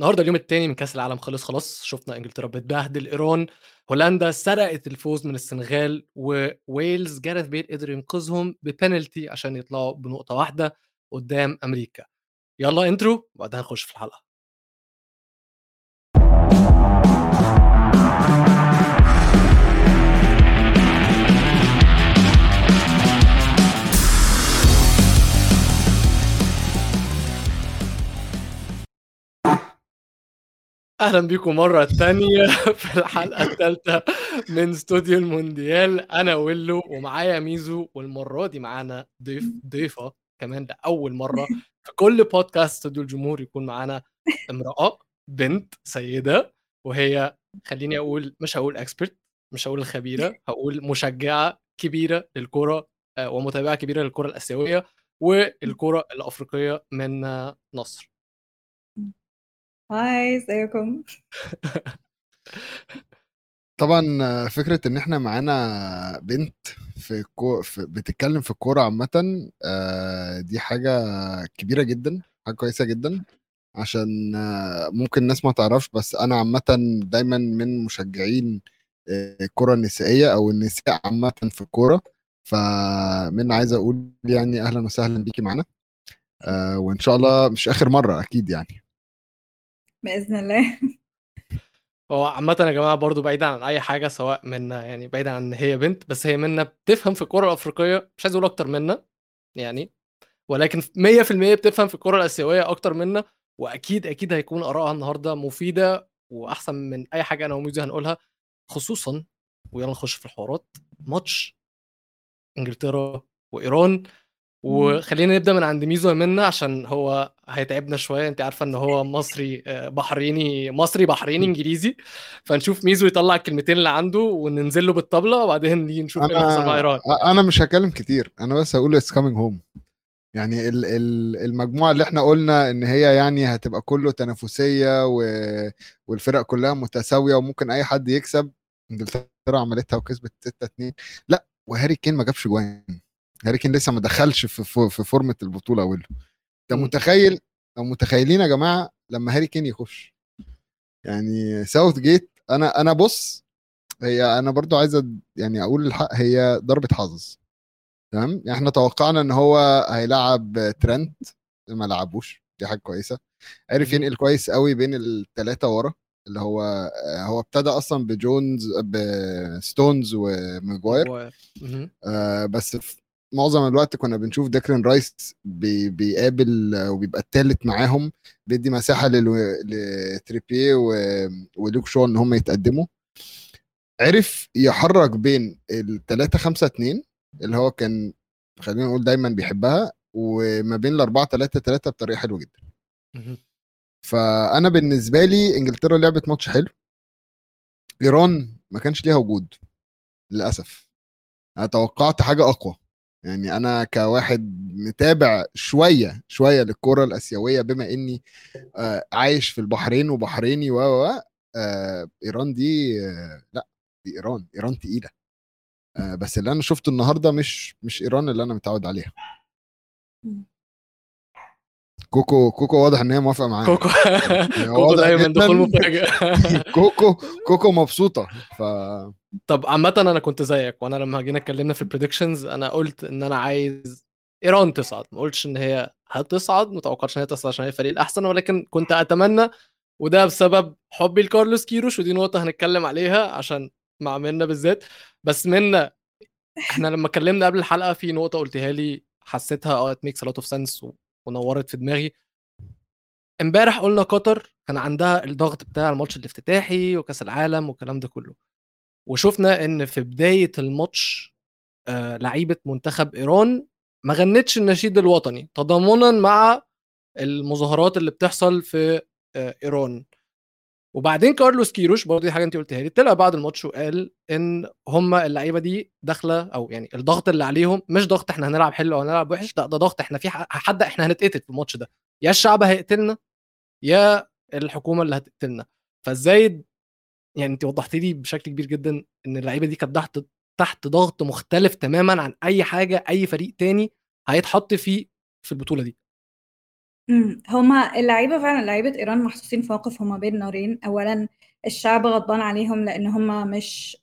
النهارده اليوم الثاني من كأس العالم خلص خلاص شفنا إنجلترا بتبهدل إيران هولندا سرقت الفوز من السنغال وويلز جارث بيل قدر ينقذهم ببنالتي عشان يطلعوا بنقطة واحدة قدام أمريكا. يلا intro وبعدها نخش في الحلقة. أهلا بيكم مرة تانية في الحلقة الثالثه من استوديو المونديال. أنا ويلو ومعايا ميزو والمرة دي معانا ضيف ضيفة كمان لاول مرة في كل بودكاست استوديو الجمهور يكون معانا امرأة بنت سيدة وهي خليني أقول مش هقول expert مش هقول خبيرة هقول مشجعة كبيرة للكرة آه، ومتابعة كبيرة للكرة الآسيوية والكرة الأفريقية من نصر هاي ازيكم؟ طبعا فكرة إن إحنا معانا بنت في, كو... في بتتكلم في الكورة عامة آه، دي حاجة كبيرة جدا حاجة كويسة جدا عشان آه، ممكن الناس ما تعرفش بس أنا عامة دايما من مشجعين آه، الكرة النسائية أو النساء عامة في الكورة فمن عايز أقول يعني أهلا وسهلا بيكي معانا وإن شاء الله مش آخر مرة أكيد يعني. بإذن الله. هو عامة يا جماعة برضو بعيدا عن أي حاجة سواء منا يعني بعيدا عن إن هي بنت بس هي منا بتفهم في الكرة الأفريقية مش عايز أقول أكتر منا يعني ولكن 100% بتفهم في الكرة الآسيوية أكتر منا وأكيد أكيد هيكون آرائها النهاردة مفيدة وأحسن من أي حاجة أنا وميزي هنقولها خصوصا ويلا نخش في الحوارات ماتش إنجلترا وإيران. وخلينا نبدأ من عند ميزو منا عشان هو هيتعبنا شوية. أنت عارفة إن هو مصري آه، بحريني مصري بحريني إنجليزي. فنشوف ميزو يطلع الكلمتين اللي عنده وننزل له بالطبلة وبعدين نيجي نشوف إيه هيحصل مع إيران. أنا مش هكلم كتير. أنا بس هقول it's coming home يعني المجموعة اللي إحنا قلنا إن هي يعني هتبقى كله تنافسية و... والفرق كلها متساوية وممكن أي حد يكسب. إنجلترا عملتها وكسبت 6 2 لا وهاري كين ما جابش جوان. هاري كين لسه ما دخلش في في فورمه البطولة أو لو أنت متخيل أو متخيلين يا جماعة لما هاري كين يخش؟ يعني ساوث جيت أنا أنا بص هي أنا برضو عايز يعني أقول الحق هي ضربة حظ. تمام؟ يعني إحنا توقعنا إن هو هيلعب ترنت ما لعبوش دي حاجة كويسة. عرف ينقل كويس قوي بين الثلاثه ورا اللي هو هو ابتدى أصلا بجونز بستونز وماجواير. آه بس معظم الوقت كنا بنشوف ديكلين رايس بي بيقابل وبيبقى الثالث معاهم بيدي مساحة لتريبيه ولوك شو إن هم يتقدموا. عرف يحرك بين ال 3 5 2 اللي هو كان خلينا نقول دايما بيحبها وما بين ال 4 3 3 بطريقة حلوة جدا. فأنا بالنسبة لي إنجلترا لعبت ماتش حلو. إيران ما كانش ليها وجود للأسف. أنا توقعت حاجة أقوى. يعني أنا كواحد متابع شوية شوية للكرة الآسيوية بما إني آه، عايش في البحرين وبحريني و آه، إيران دي آه، لأ دي إيران إيران تقيلة. بس اللي أنا شفته النهارده مش مش إيران اللي أنا متعود عليها. كوكو كوكو واضح إن هي موافقة معايا كوكو. يعني كوكو دايما دخول مفاجئ كوكو كوكو مبسوطة. ف طب عامة أنا كنت زيك وأنا لما جينا اتكلمنا في ال predictions أنا قلت إن أنا عايز إيران تصعد. ما قلتش إن هي هتصعد ما توقعتش إن هي تصعد عشان هي الفريق الأحسن ولكن كنت أتمنى وده بسبب حبي لكارلوس كيروش ودي نقطة هنتكلم عليها عشان مع منا بالذات. بس منا إحنا لما اتكلمنا قبل الحلقة في نقطة قلتها لي حسيتها آه it makes a lot of sense ونورت في دماغي. امبارح قلنا قطر كان عندها الضغط بتاع الماتش الافتتاحي وكأس العالم والكلام ده كله. وشفنا إن في بداية الماتش آه لعيبة منتخب إيران ما غنتش النشيد الوطني تضامنا مع المظاهرات اللي بتحصل في آه إيران. وبعدين كارلوس كيروش برضه دي حاجة انت قلتها لي طلع بعد الماتش وقال إن هم اللعيبة دي داخلة أو يعني الضغط اللي عليهم مش ضغط إحنا هنلعب حلو أو هنلعب وحش لأ ده ضغط إحنا في حد إحنا هنتقتل في الماتش ده يا الشعب هيقتلنا يا الحكومة اللي هتقتلنا. فإزاي يعني انت وضحت لي بشكل كبير جدا إن اللعيبة دي كانت تحت تحت ضغط مختلف تماما عن أي حاجة أي فريق تاني هيتحط فيه في البطولة دي. هما اللعيبة فعلا لعيبة إيران محطوطين في موقف هما بين نارين. أولا الشعب غضبان عليهم لأن هما مش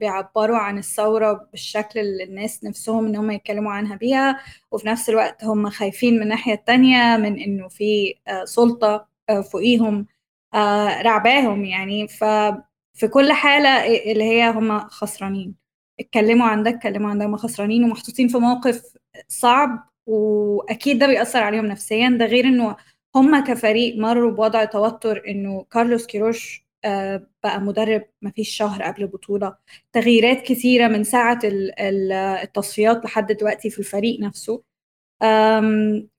بيعبروا عن الثورة بالشكل اللي الناس نفسهم إن هما يتكلموا عنها بيها. وفي نفس الوقت هما خايفين من الناحية التانية من إنه في آه، سلطة آه، فوقيهم آه، رعباهم يعني. ففي كل حالة اللي هي هما خسرانين. اتكلموا عن ده اتكلموا عن ده هما خسرانين ومحطوطين في موقف صعب وأكيد ده بيأثر عليهم نفسيا. ده غير إنه هم كفريق مروا بوضع توتر إنه كارلوس كيروش آه، بقى مدرب ما فيش شهر قبل البطولة. تغييرات كثيرة من ساعة ال- ال- التصفيات لحد دلوقتي في الفريق نفسه.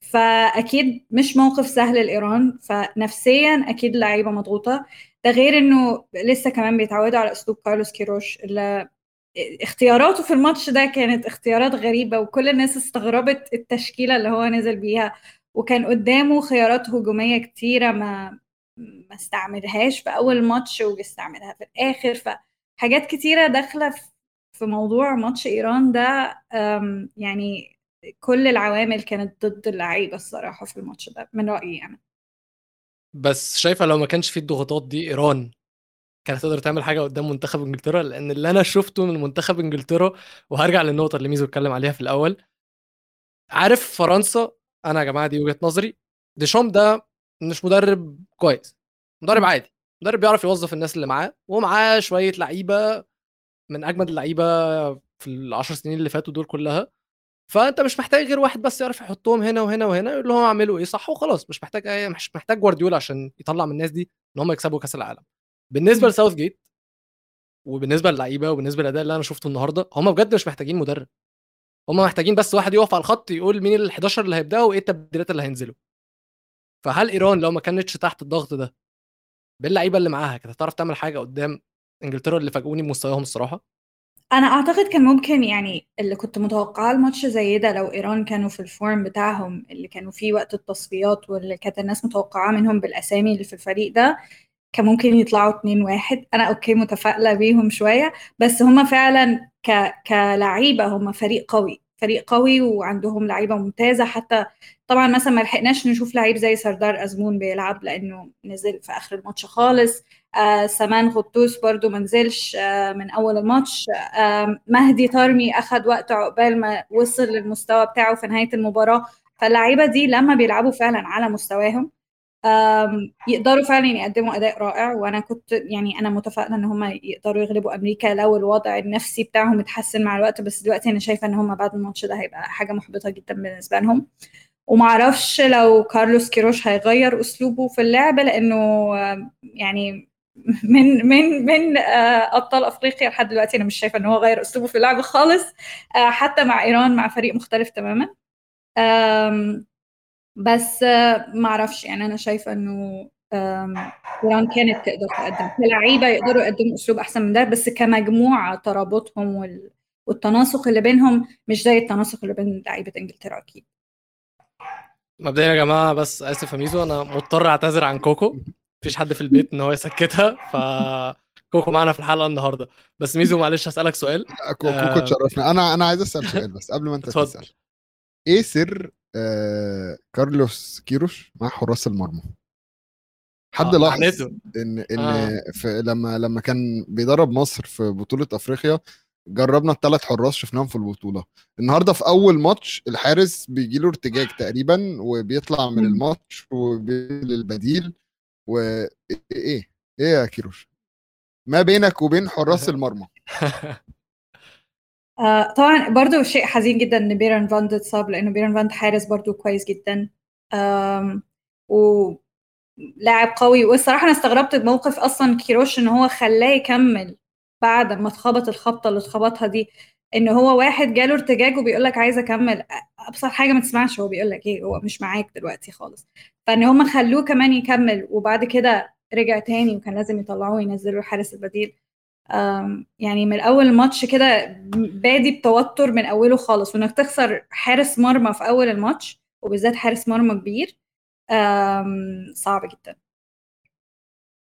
فأكيد مش موقف سهل لإيران. فنفسيا أكيد اللعيبة مضغوطة. ده غير إنه لسه كمان بيتعودوا على أسلوب كارلوس كيروش اللي اختياراته في الماتش ده كانت اختيارات غريبة وكل الناس استغربت التشكيلة اللي هو نزل بيها. وكان قدامه خيارات هجومية كتيرة ما ما استعملهاش في أول ماتش وبيستعملها في الآخر. فحاجات كتيرة داخلة في- موضوع ماتش إيران ده يعني كل العوامل كانت ضد اللعيبة الصراحة في الماتش ده من رأيي يعني بس شايفة لو ما كانش في الضغوطات دي إيران كانت تقدر تعمل حاجة قدام منتخب إنجلترا لأن اللي أنا شفته من منتخب إنجلترا وهرجع للنقطة اللي ميزو اتكلم عليها في الأول. عارف فرنسا؟ أنا يا جماعة دي وجهة نظري ديشام ده مش مدرب كويس مدرب. عادي مدرب بيعرف يوظف الناس اللي معاه ومعاه شوية لعيبة من أجمد اللعيبة في العشر سنين اللي فاتوا دول كلها. فأنت مش محتاج غير واحد بس يعرف يحطهم هنا وهنا وهنا يقول لهم اعملوا إيه صح وخلاص مش محتاج مش محتاج جوارديولا عشان يطلع من الناس دي إن هم يكسبوا كأس العالم. بالنسبة مم. لساوث جيت وبالنسبة للعيبه وبالنسبة للأداء اللي أنا شفته النهارده هم بجد مش محتاجين مدرب. هم محتاجين بس واحد يقف على الخط يقول مين ال 11 اللي هيبدأوا وإيه التبديلات اللي هينزلوا. فهل إيران لو ما كانتش تحت الضغط ده باللعيبة اللي معاها كانت هتعرف تعمل حاجة قدام إنجلترا اللي فاجئوني بمستواهم الصراحة؟ أنا أعتقد كان ممكن يعني اللي كنت متوقعاه الماتش زي ده لو إيران كانوا في الفورم بتاعهم اللي كانوا فيه وقت التصفيات واللي كانت الناس متوقعاه منهم بالأسامي اللي في الفريق ده كان ممكن يطلعوا 2-1 أنا okay متفائلة بيهم شوية بس هما فعلا ك... كلعيبة هما فريق قوي فريق قوي وعندهم لعيبة ممتازة. حتى طبعا مثلا ما لحقناش نشوف لعيب زي سردار أزمون بيلعب لأنه نزل في آخر الماتش خالص. آه سمان غطوس برضو ما نزلش آه من أول الماتش. آه مهدي طرمي أخد وقت عقبال ما وصل للمستوى بتاعه في نهاية المباراة. فاللعيبة دي لما بيلعبوا فعلا على مستواهم يقدروا فعلا يقدموا أداء رائع وأنا كنت يعني أنا متفائلة إن هم يقدروا يغلبوا أمريكا لو الوضع النفسي بتاعهم اتحسن مع الوقت بس دلوقتي أنا شايفة إن هم بعد الماتش ده هيبقى حاجة محبطة جدا بالنسبة لهم. ومعرفش لو كارلوس كيروش هيغير أسلوبه في اللعب لأنه يعني من من من آه، أبطال أفريقيا لحد دلوقتي أنا مش شايفة إن هو غير أسلوبه في اللعب خالص آه، حتى مع إيران مع فريق مختلف تماما. بس آه، معرفش يعني أنا شايفة إنه ايران كانت تقدر تقدم كلعيبه يقدروا يقدموا أسلوب أحسن من ده بس كمجموعة ترابطهم وال... والتناسق اللي بينهم مش زي التناسق اللي بين لعيبة إنجلترا أكيد. مبدئيا يا جماعة بس اسف يا ميزو أنا مضطر أعتذر عن كوكو مفيش حد في البيت إن هو يسكتها ف كوكو معانا في الحلقة النهارده. بس ميزو معلش هسألك سؤال. كوكو آه. تشرفنا. أنا أنا عايز أسأل سؤال بس قبل ما أنت. تسأل. إيه سر آه كارلوس كيروش مع حراس المرمى حد آه، لاحظ. إن إن آه. في لما لما كان بيدرب مصر في بطولة أفريقيا جربنا الثلاث حراس شفناهم في البطولة النهارده في أول ماتش الحارس بيجي له ارتجاج تقريبا وبيطلع من. الماتش وبينزل البديل وايه إيه إيه يا كيروش ما بينك وبين حراس المرمى آه طبعا برضو شيء حزين جدا إن بيرن فاند اتصاب لأنه بيرن فاند حارس برضو كويس جدا. ولاعب قوي. والصراحة أنا استغربت بموقف أصلا كيروش إن هو خلاه يكمل بعد ما اتخبط الخبطة اللي اتخبطها دي. إن هو واحد جاله ارتجاج وبيقول لك عايز أكمل. أبسط حاجة ما تسمعش هو بيقول لك إيه هو مش معاك دلوقتي خالص. فإن هم خلوه كمان يكمل وبعد كده رجع تاني وكان لازم يطلعوه وينزلوا الحارس البديل. يعني من أول الماتش كده بادي بتوتر من أوله خالص وإنك تخسر حارس مرمى في أول الماتش وبالذات حارس مرمى كبير صعب جدا.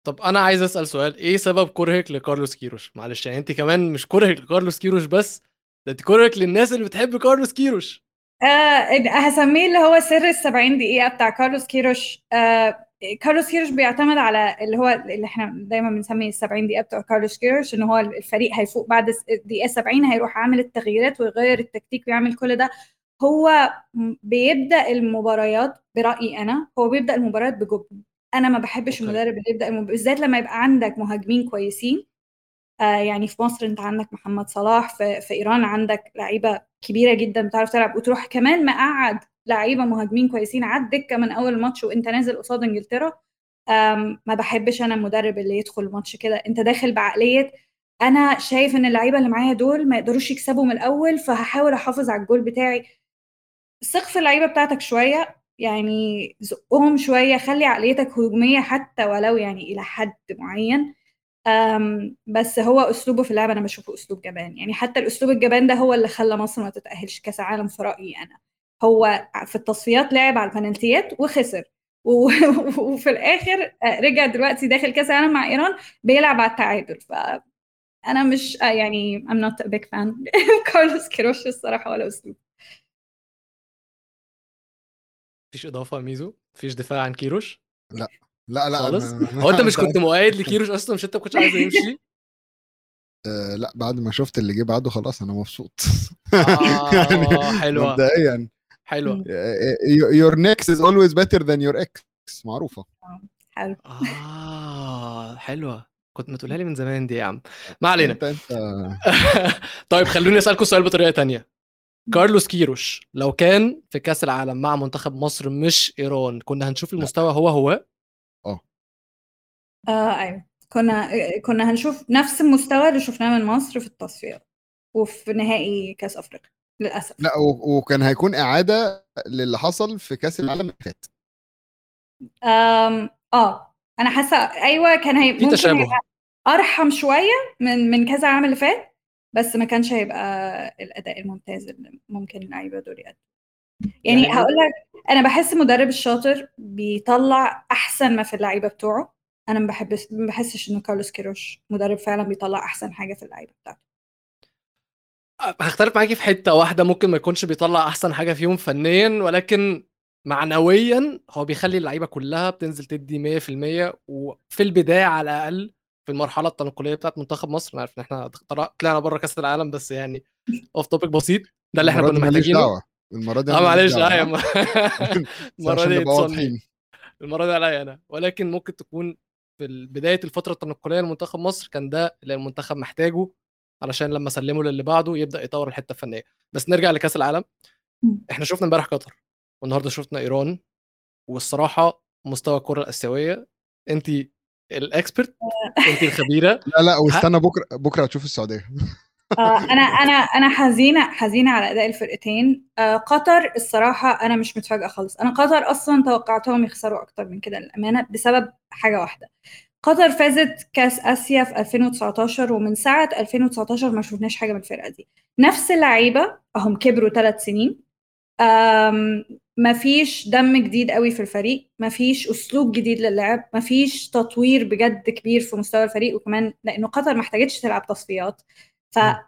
طب أنا عايز أسأل سؤال إيه سبب كرهك لكارلوس كيروش؟ معلش يعني أنت كمان مش كرهك لكارلوس كيروش بس ده أنت كرهك للناس اللي بتحب كارلوس كيروش. آه هسميه اللي هو سر ال 70 دقيقة بتاع كارلوس كيروش. آه كارلوس كيروش بيعتمد على اللي هو اللي إحنا دايما بنسميه ال 70 دقيقة بتاع كارلوس كيروش إن هو الفريق هيفوق بعد الدقيقة 70 هيروح عامل التغييرات ويغير التكتيك ويعمل كل ده. هو بيبدأ المباريات برأيي أنا هو بيبدأ المباريات بجبن. أنا ما بحبش. المدرب اللي يبدأ المب... بالذات لما يبقى عندك مهاجمين كويسين. آه يعني في مصر أنت عندك محمد صلاح في, في إيران عندك لعيبة كبيرة جدا بتعرف تلعب وتروح كمان مقعد لعيبة مهاجمين كويسين. على الدكه من أول الماتش وإنت نازل قصاد إنجلترا ما بحبش أنا المدرب اللي يدخل الماتش كده. إنت داخل بعقلية. أنا شايف إن اللعيبة اللي معايا دول ما يقدروش يكسبوا من الأول فهحاول أحافظ على الجول بتاعي. ثق في اللعيبة بتاعتك شوية يعني زقهم شوية خلي عقليتك هجومية حتى ولو يعني إلى حد معين. بس هو أسلوبه في اللعبه أنا بشوفه أسلوب جبان. يعني حتى الأسلوب الجبان ده هو اللي خلى مصر ما تتأهلش كأس عالم في رأيي أنا. هو في التصفيات لعب على البنالتيات وخسر. و- وفي الآخر آه، رجع دلوقتي داخل كأس العالم مع إيران بيلعب على التعادل. فانا مش آه، يعني I'm not a big fan كارلوس كيروش الصراحة ولا اسلوب مفيش إضافة ميزو؟ مفيش دفاع عن كيروش؟ لا. لا خالص؟ أنا- هو أنت مش كنت مؤيد لكيروش أصلا؟ مش أنت ما كنتش عايزه يمشي؟ آه، لا بعد ما شفت اللي جه بعده خلاص أنا مبسوط. آه، حلوة. مبدئيا. حلوة. your next is always better than your ex. معروفة. حلو. آه حلوة. كنت ما تقولها لي من زمان دي يا عم. ما علينا. انت انت طيب خلوني أسألكم سؤال بطريقة تانية. كارلوس كيروش لو كان في كأس العالم مع منتخب مصر مش إيران كنا هنشوف المستوى هو هو؟ آه أيوه. كنا كنا هنشوف نفس المستوى اللي شفناه من مصر في التصفيات وفي نهائي كأس أفريقيا. للأسف. لا وكان هيكون إعادة للي حصل في كأس العالم اللي فات. آه. أنا حاسة أيوه كان هي في ممكن تشابه. أرحم شوية من من كأس العالم اللي فات بس ما كانش هيبقى الأداء الممتاز اللي ممكن اللعيبة دول يقدموا يعني يعني- هقول لك أنا بحس المدرب الشاطر بيطلع أحسن ما في اللعيبة بتوعه. أنا ما بحبش ما بحسش إنه كارلوس كيروش مدرب فعلا بيطلع أحسن حاجة في اللعيبة بتاعته. هختلف معاكي في حتة واحدة ممكن ما يكونش بيطلع أحسن حاجة فيهم فنيا ولكن معنويا هو بيخلي اللعيبة كلها بتنزل تدي 100% وفي البداية على الأقل في المرحلة التنقلية بتاعت منتخب مصر. أنا عارف إن إحنا طلع- طلعنا بره كأس العالم بس يعني off topic بسيط. ده اللي إحنا كنا محتاجينه. المرة دي آه معلش. آه بس المرة دي. واضحين. المرة دي عليا أنا. ولكن ممكن تكون في بداية الفترة التنقلية لمنتخب مصر كان ده اللي المنتخب محتاجه. علشان لما سلمه للي بعده يبدأ يطور الحتة الفنية. بس نرجع لكأس العالم. إحنا شفنا امبارح قطر والنهاردة شفنا إيران والصراحة مستوى الكرة الآسيوية أنت الاكسبرت أنت الخبيرة. لا لا واستنى بكرة بكرة هتشوف السعودية. آه، أنا أنا أنا حزينة حزينة على أداء الفرقتين. آه، قطر الصراحة أنا مش متفاجئة خالص. أنا قطر أصلا توقعتهم يخسروا أكتر من كده للأمانة بسبب حاجة واحدة. قطر فازت كأس آسيا في 2019 ومن ساعة 2019 ما شفناش حاجة من الفرقة دي. نفس اللعيبة هم كبروا ثلاث سنين. مفيش دم جديد قوي في الفريق مفيش أسلوب جديد للعب مفيش تطوير بجد كبير في مستوى الفريق وكمان لأنه قطر ما احتاجتش تلعب تصفيات. فما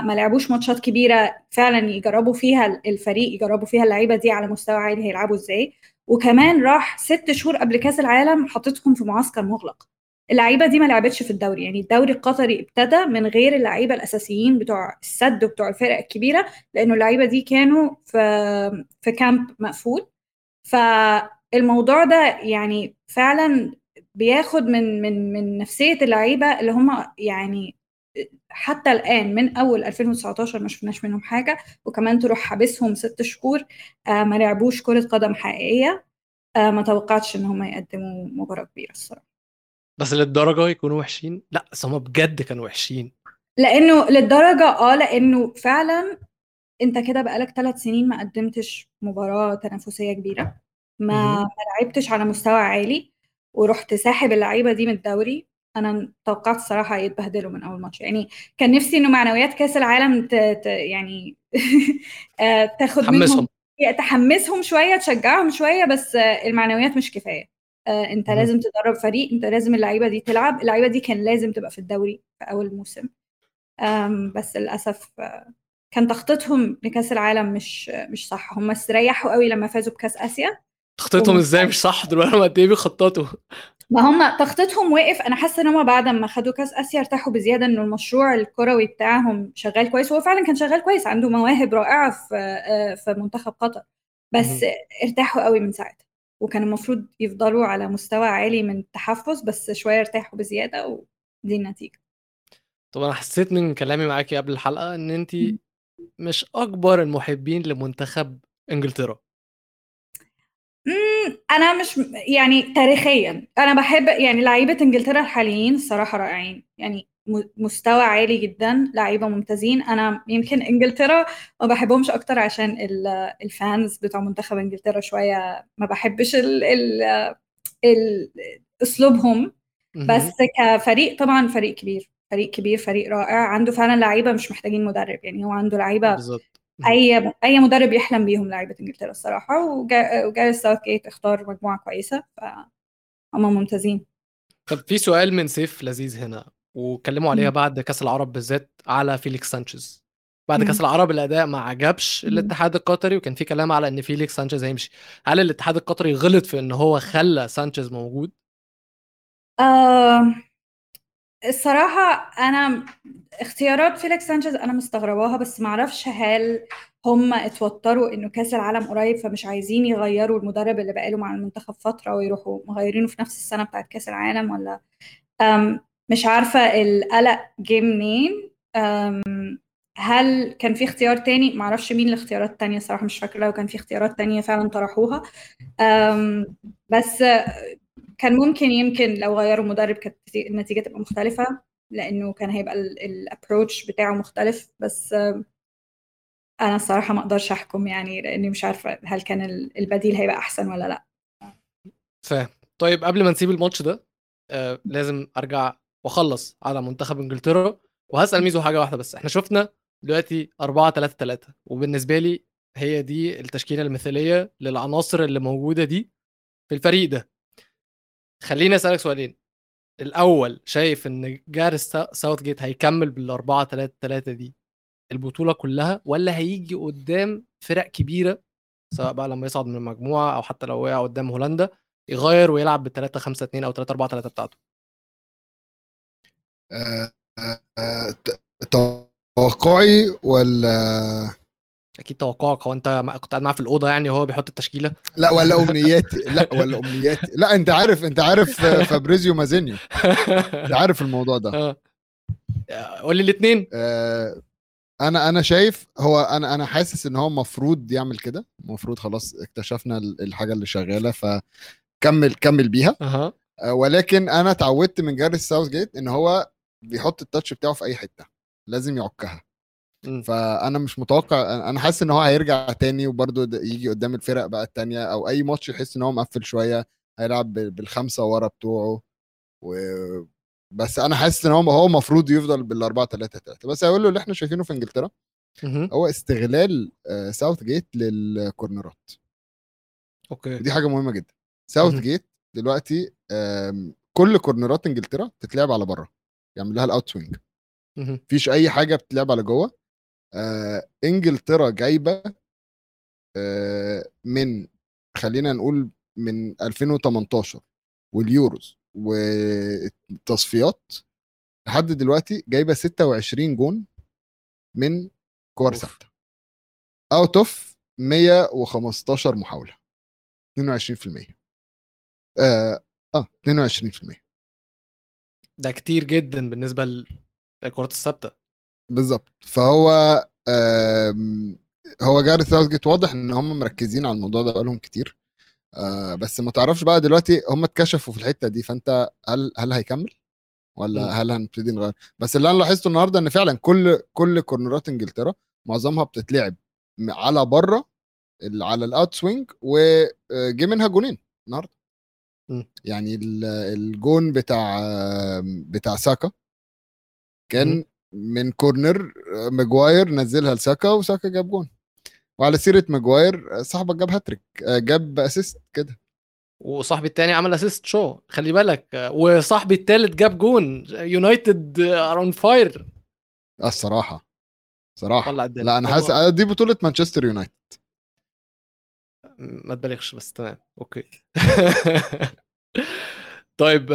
ما لعبوش ماتشات كبيرة فعلا يجربوا فيها الفريق يجربوا فيها اللعيبة دي على مستوى عالي هيلعبوا إزاي. وكمان راح ست شهور قبل كأس العالم حطتهم في معسكر مغلق. اللعيبة دي ما لعبتش في الدوري يعني الدوري القطري ابتدى من غير اللعيبة الأساسيين بتوع السد وبتوع الفرق الكبيرة لأنه اللعيبة دي كانوا في في كامب مقفول. فالموضوع ده يعني فعلا بياخد من من من نفسية اللعيبة اللي هم يعني حتى الآن من أول 2019 ما شفناش منهم حاجة وكمان تروح حابسهم ست شهور آه ما لعبوش كرة قدم حقيقية آه ما توقعتش إن هم يقدموا مباراة كبيرة الصراحة. بس للدرجة يكونوا وحشين؟ لا بس هم بجد كانوا وحشين. لأنه للدرجة آه لأنه فعلا أنت كده بقالك ثلاث سنين ما قدمتش مباراة تنافسية كبيرة. ما. ما لعبتش على مستوى عالي ورحت ساحب اللعيبة دي من الدوري. أنا توقعت الصراحة يتبهدلوا من أول ماتش. يعني كان نفسي إنه معنويات كأس العالم ت... ت... يعني آه، تاخد منهم حمسهم تحمسهم شوية تشجعهم شوية بس المعنويات مش كفاية. انت مهم. لازم تدرب فريق انت لازم اللعيبة دي تلعب. اللعيبة دي كان لازم تبقى في الدوري في أول موسم. بس للأسف آه، كان تخطيطهم لكأس العالم مش مش صح. هم استريحوا قوي لما فازوا بكأس آسيا. تخطيطهم إزاي مش صح؟ دلوقتي هم قد إيه بيخططوا؟ ما هم تخطيطهم وقف. أنا حاسة إن هم بعد ما خدوا كأس آسيا ارتاحوا بزيادة إنه المشروع الكروي بتاعهم شغال كويس. هو فعلا كان شغال كويس عنده مواهب رائعة في آه، في منتخب قطر. بس. ارتاحوا قوي من ساعتها. وكان المفروض يفضلوا على مستوى عالي من التحفظ بس شوية ارتاحوا بزيادة ودي النتيجة. طب أنا حسيت من كلامي معاكي قبل الحلقة إن انت مش أكبر المحبين لمنتخب إنجلترا. أنا مش يعني تاريخيا أنا بحب يعني لعيبة إنجلترا الحاليين الصراحة رائعين يعني مستوى عالي جدا لعيبة ممتازين. أنا يمكن إنجلترا ما بحبهمش أكتر عشان ال- الفانز بتوع منتخب إنجلترا شوية ما بحبش ال ال ال أسلوبهم. بس كفريق طبعا فريق كبير فريق كبير فريق رائع. عنده فعلا لعيبة مش محتاجين مدرب يعني هو عنده لعيبة بالظبط. أي أي مدرب يحلم بيهم لعيبة إنجلترا الصراحة. وجا- وجاريث ساوث جيت اختار مجموعة كويسة فهم ممتازين. طب في سؤال من سيف لذيذ هنا. وكلموا عليها مم. بعد كأس العرب بالذات على فيليكس سانشيز بعد مم. كأس العرب الأداء ما عجبش مم. الاتحاد القطري وكان في كلام على إن فيليكس سانشيز هيمشي هل الاتحاد القطري غلط في إن هو خلى سانشيز موجود آه الصراحة أنا اختيارات فيليكس سانشيز أنا مستغرباها بس معرفش هل هم اتوتروا إنه كأس العالم قريب فمش عايزين يغيروا المدرب اللي بقاله مع المنتخب فترة ويروحوا مغيرينه في نفس السنة بتاعت كأس العالم ولا مش عارفة القلق جه منين. هل كان في اختيار تاني؟ معرفش مين الاختيارات التانية الصراحة مش فاكرة لو كان في اختيارات تانية فعلا طرحوها. بس كان ممكن يمكن لو غيروا مدرب كانت النتيجة تبقى مختلفة لأنه كان هيبقى ال approach بتاعه مختلف. بس أنا الصراحة ما أقدرش أحكم يعني لأني مش عارفة هل كان ال- البديل هيبقى أحسن ولا لأ. فاهم. طيب قبل ما نسيب الماتش ده آه لازم أرجع واخلص على منتخب انجلترا وهسأل ميزو حاجة واحدة بس. إحنا شفنا دلوقتي 4 3 3 وبالنسبة لي هي دي التشكيلة المثالية للعناصر اللي موجودة دي في الفريق ده. خليني أسألك سؤالين. الأول شايف إن جارس ساوث جيت هيكمل بال 4 3 3 دي البطولة كلها ولا هيجي قدام فرق كبيرة سواء بقى لما يصعد من المجموعة أو حتى لو وقع قدام هولندا يغير ويلعب ب 3 5 2 أو 3 4 3 بتاعته؟ توقعي ولا أكيد توقعك. هو أنت كنت قاعد معاه في الأوضة يعني وهو بيحط التشكيلة؟ لا ولا أمنياتي. لا ولا أمنياتي. لا أنت عارف أنت عارف آه، فابريزيو مازينيو. أنت عارف الموضوع ده. آه. قول لي الاثنين آه، أنا أنا شايف هو أنا أنا حاسس إن هو المفروض يعمل كده. المفروض خلاص اكتشفنا ال- الحاجة اللي شغالة فكمل كمل بيها. آه، ولكن أنا اتعودت من جاريث ساوثجيت إن هو بيحط ال touch بتاعه في أي حتة لازم يعكها مم. فأنا مش متوقع أنا حاسس إن هو هيرجع تاني وبرده يجي قدام الفرق بقى التانية أو أي ماتش يحس إن هو مقفل شوية هيلعب بال- بالخمسة ورا بتوعه و... بس أنا حاسس إن هو هو المفروض يفضل بالأربعة 3 3 بس هقول له اللي إحنا شايفينه في إنجلترا. هو استغلال آه، ساوثجيت للكورنرات okay ودي حاجة مهمة جدا ساوثجيت دلوقتي كل كورنرات إنجلترا بتتلعب على بره يعمل لها ال out swing مهم. مفيش أي حاجة بتتلعب على جوه. آه، إنجلترا جايبة آه، من خلينا نقول من 2018 واليوروز والتصفيات لحد دلوقتي جايبة 26 جون من كور ثابتة. out of 115 محاولة. 22% آه آه 22% ده كتير جدا بالنسبة لل- للكرات الثابتة. بالظبط فهو آم، هو جاريث ساوثجيت واضح إن هم مركزين على الموضوع ده بقالهم كتير. آه بس ما تعرفش بقى دلوقتي هم اتكشفوا في الحتة دي فأنت هل هل هيكمل؟ ولا مم. هل هنبتدي نغير؟ بس اللي أنا لاحظته النهارده إن فعلا كل كل كورنرات إنجلترا معظمها بتتلعب م- على بره على ال out swing وجي منها جونين النهارده. يعني ال- الجون بتاع بتاع ساكا كان. من كورنر ماجواير نزلها لساكا وساكا جاب جون. وعلى سيرة ماجواير صاحبك جاب هاتريك جاب assist كده. وصاحبي التاني عمل assist شو خلي بالك وصاحبي التالت جاب جون. يونايتد are on fire الصراحة صراحة. لا أنا حاسس آه، دي بطولة مانشستر يونايتد. ما تبالغش بس تمام okay. طيب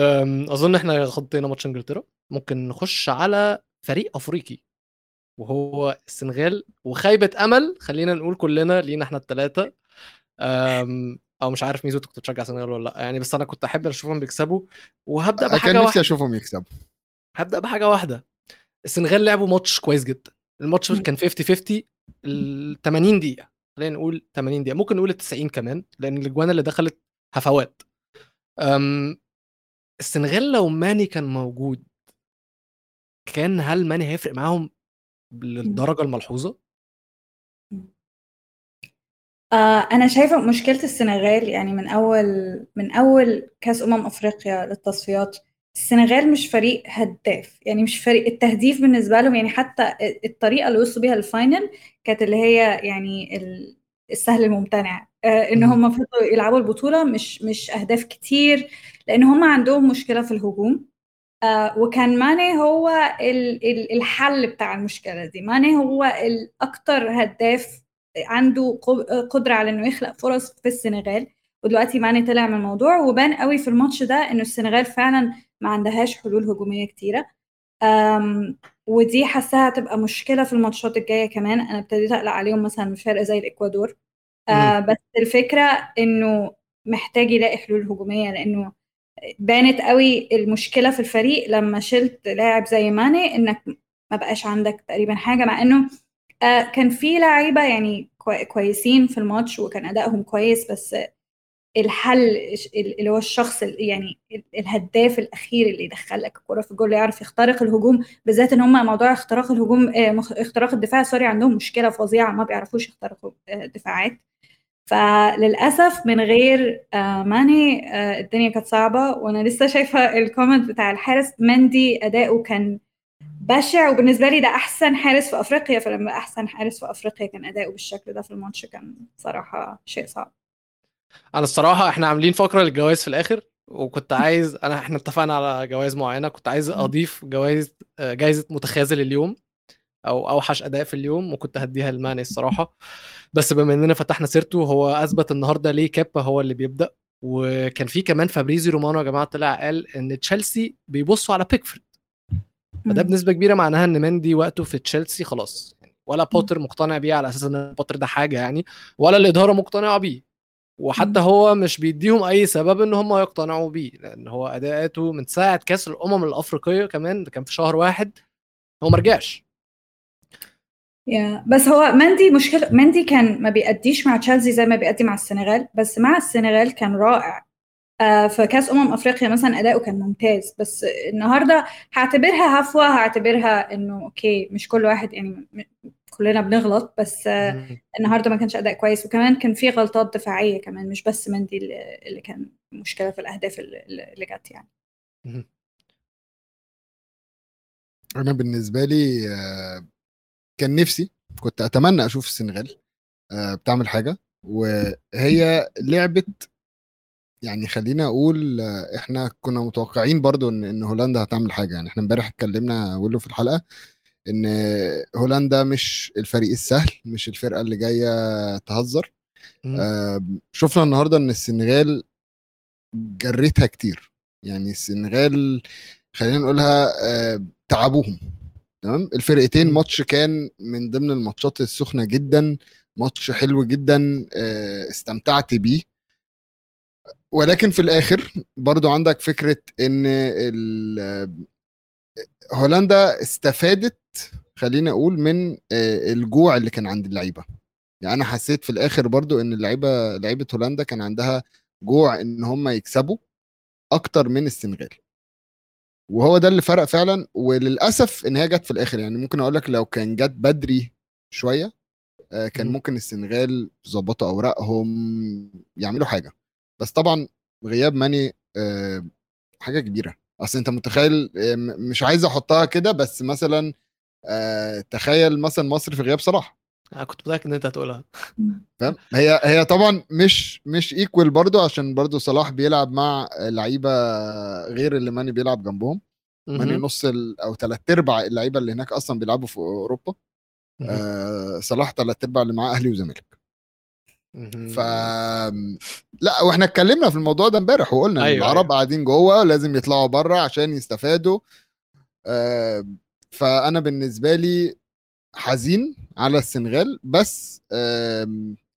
أظن إحنا غطينا ماتش إنجلترا. ممكن نخش على فريق أفريقي وهو السنغال وخيبه أمل خلينا نقول كلنا لينا إحنا الثلاثه أو مش عارف ميزو كنت بتشجع السنغال ولا لأ يعني بس أنا كنت أحب أشوفهم بيكسبوا. وهبدأ كان بحاجة نفسي واحدة. أشوفهم يكسبوا. هبدأ بحاجة واحدة. السنغال لعبوا ماتش كويس جدا. الماتش. كان 50 50 ال 80 دقيقة. خلينا نقول 80 دقيقة ممكن نقول ال 90 كمان لأن الاجوان اللي دخلت هفوات. السنغال لو ماني كان موجود كان هل ماني هيفرق معاهم للدرجة الملحوظة؟ آه أنا شايفة مشكلة السنغال يعني من أول من أول كأس أمم أفريقيا للتصفيات السنغال مش فريق هداف. يعني مش فريق التهديف بالنسبة لهم يعني حتى الطريقة اللي وصلوا بيها الفاينل كانت اللي هي يعني ال- السهل الممتنع. آه مم. هم فضلوا يلعبوا البطولة مش مش أهداف كتير لأن هم عندهم مشكلة في الهجوم. آه وكان ماني هو ال- ال- الحل بتاع المشكلة دي. ماني هو الأكتر هداف عنده قدرة على إنه يخلق فرص في السنغال. ودلوقتي ماني طلع من الموضوع وبان قوي في الماتش ده إنه السنغال فعلا ما عندهاش حلول هجومية كتيرة. أم ودي حاساها هتبقى مشكلة في الماتشات الجاية كمان. أنا ابتديت أقلق عليهم مثلا من فرقة زي الإكوادور. آه بس الفكرة إنه محتاج يلاقي حلول هجومية لأنه بانت قوي المشكلة في الفريق لما شلت لاعب زي ماني إنك ما بقاش عندك تقريبا حاجة مع إنه آه كان في لعيبة يعني كوي- كويسين في الماتش وكان أدائهم كويس بس الحل اللي هو الشخص ال- يعني ال- الهداف الأخير اللي يدخل لك الكرة في الجول يعرف يخترق الهجوم بالذات إن هم موضوع اختراق الهجوم آه، اختراق الدفاع sorry عندهم مشكلة فظيعة ما بيعرفوش يخترقوا آه، دفاعات. فللأسف من غير آه، ماني الدنيا كانت صعبة وأنا لسه شايفة ال comment بتاع الحارس. مندي أداؤه كان بشع وبالنسبة لي ده أحسن حارس في أفريقيا فلما أحسن حارس في أفريقيا كان أداؤه بالشكل ده في الماتش كان صراحة شيء صعب. أنا الصراحة إحنا عاملين فقرة للجوائز في الآخر وكنت عايز انا إحنا اتفقنا على جوائز معينة كنت عايز اضيف جوائز آه، جائزه متخاذل اليوم أو اوحش اداء في اليوم وكنت هديها لماني الصراحة. بس بما اننا فتحنا سيرته هو اثبت النهارده ليه كابا هو اللي بيبدأ. وكان في كمان فابريزي رومانو يا جماعة طلع قال إن تشيلسي بيبصوا على بيكفورد. فده. بنسبة كبيرة معناها إن مندي وقته في تشيلسي خلاص. يعني ولا بوتر مقتنع بيه على أساس إن بوتر ده حاجة يعني ولا الإدارة مقتنعة بيه. وحتى. هو مش بيديهم أي سبب إن هم يقتنعوا بيه لأن هو أداءاته من ساعة كأس الأمم الأفريقية كمان كان في شهر واحد هو ما رجعش يا بس هو مندي مشكلة مندي كان ما بيأديش مع تشيلسي زي ما بيأدي مع السنغال بس مع السنغال كان رائع آه في كأس أمم أفريقيا مثلا أداؤه كان ممتاز بس النهاردة هعتبرها هفوة هعتبرها إنه أوكي مش كل واحد يعني كلنا بنغلط بس مم. النهاردة ما كانش أداء كويس وكمان كان في غلطات دفاعية كمان مش بس مندي اللي كان مشكلة في الأهداف اللي جت يعني. أنا بالنسبة لي آه، كان نفسي كنت أتمنى أشوف السنغال آه، بتعمل حاجة وهي لعبه يعني خلينا أقول آه، إحنا كنا متوقعين برضو إن إن هولندا هتعمل حاجة يعني إحنا امبارح اتكلمنا ولو في الحلقة إن هولندا مش الفريق السهل مش الفرقة اللي جاية تهزر. آه، شفنا النهارده إن السنغال جريتها كتير. يعني السنغال خلينا نقولها آه، تعبوهم. تمام؟ الفرقتين. ماتش كان من ضمن الماتشات السخنة جدا ماتش حلو جدا آه، استمتعت بيه. ولكن في الآخر برضو عندك فكرة إن هولندا استفادت خلينا أقول من آه، الجوع اللي كان عند اللعيبة. يعني أنا حسيت في الآخر برضو إن اللعيبة لعيبة هولندا كان عندها جوع إن هم يكسبوا أكتر من السنغال. وهو ده اللي فرق فعلا وللأسف إن هي جت في الآخر. يعني ممكن أقول لك لو كان جت بدري شوية آه، كان مم. ممكن السنغال يظبطوا أوراقهم يعملوا حاجة. بس طبعا غياب ماني آه، حاجة كبيرة. أصل أنت متخيل آه، مش عايز أحطها كده بس مثلا آه، تخيل مثلا مصر في غياب صلاح أنا كنت متأكد إن أنت هتقولها فاهم هي هي طبعا مش مش ايكوال برضو عشان برضو صلاح بيلعب مع لعيبة غير اللي ماني بيلعب جنبهم ماني. نص ال- أو ثلاث أرباع اللعيبة اللي هناك أصلا بيلعبوا في أوروبا. آه صلاح تلات أرباع اللي معاه أهلي وزمالك. ف لا وإحنا اتكلمنا في الموضوع ده امبارح وقلنا أيوة، العرب أيوة. قاعدين جوه لازم يطلعوا بره عشان يستفادوا. آه فأنا بالنسبة لي حزين على السنغال بس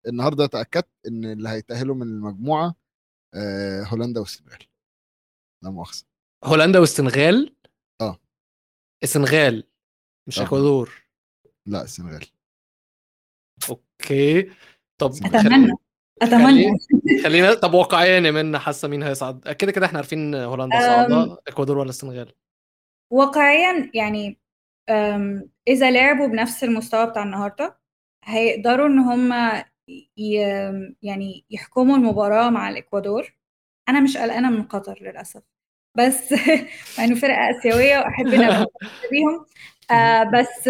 النهارده اتأكدت إن اللي هيتأهلوا من المجموعة آه هولندا والسنغال. لا مؤاخذة. هولندا والسنغال؟ آه. السنغال مش. إكوادور. لا السنغال. أوكي. طب أتمنى. أتمنى. خلي- خلينا طب واقعيا يا منى حاسة مين هيصعد؟ كده كده إحنا عارفين هولندا صاعده إكوادور ولا السنغال؟ واقعيا يعني أم، إذا لعبوا بنفس المستوى بتاع النهارده هيقدروا إن هم ي- يعني يحكموا المباراة مع الإكوادور. أنا مش قلقانة من قطر للأسف. بس مع إنه فرقة آسيوية وأحب ان بيهم. آه بس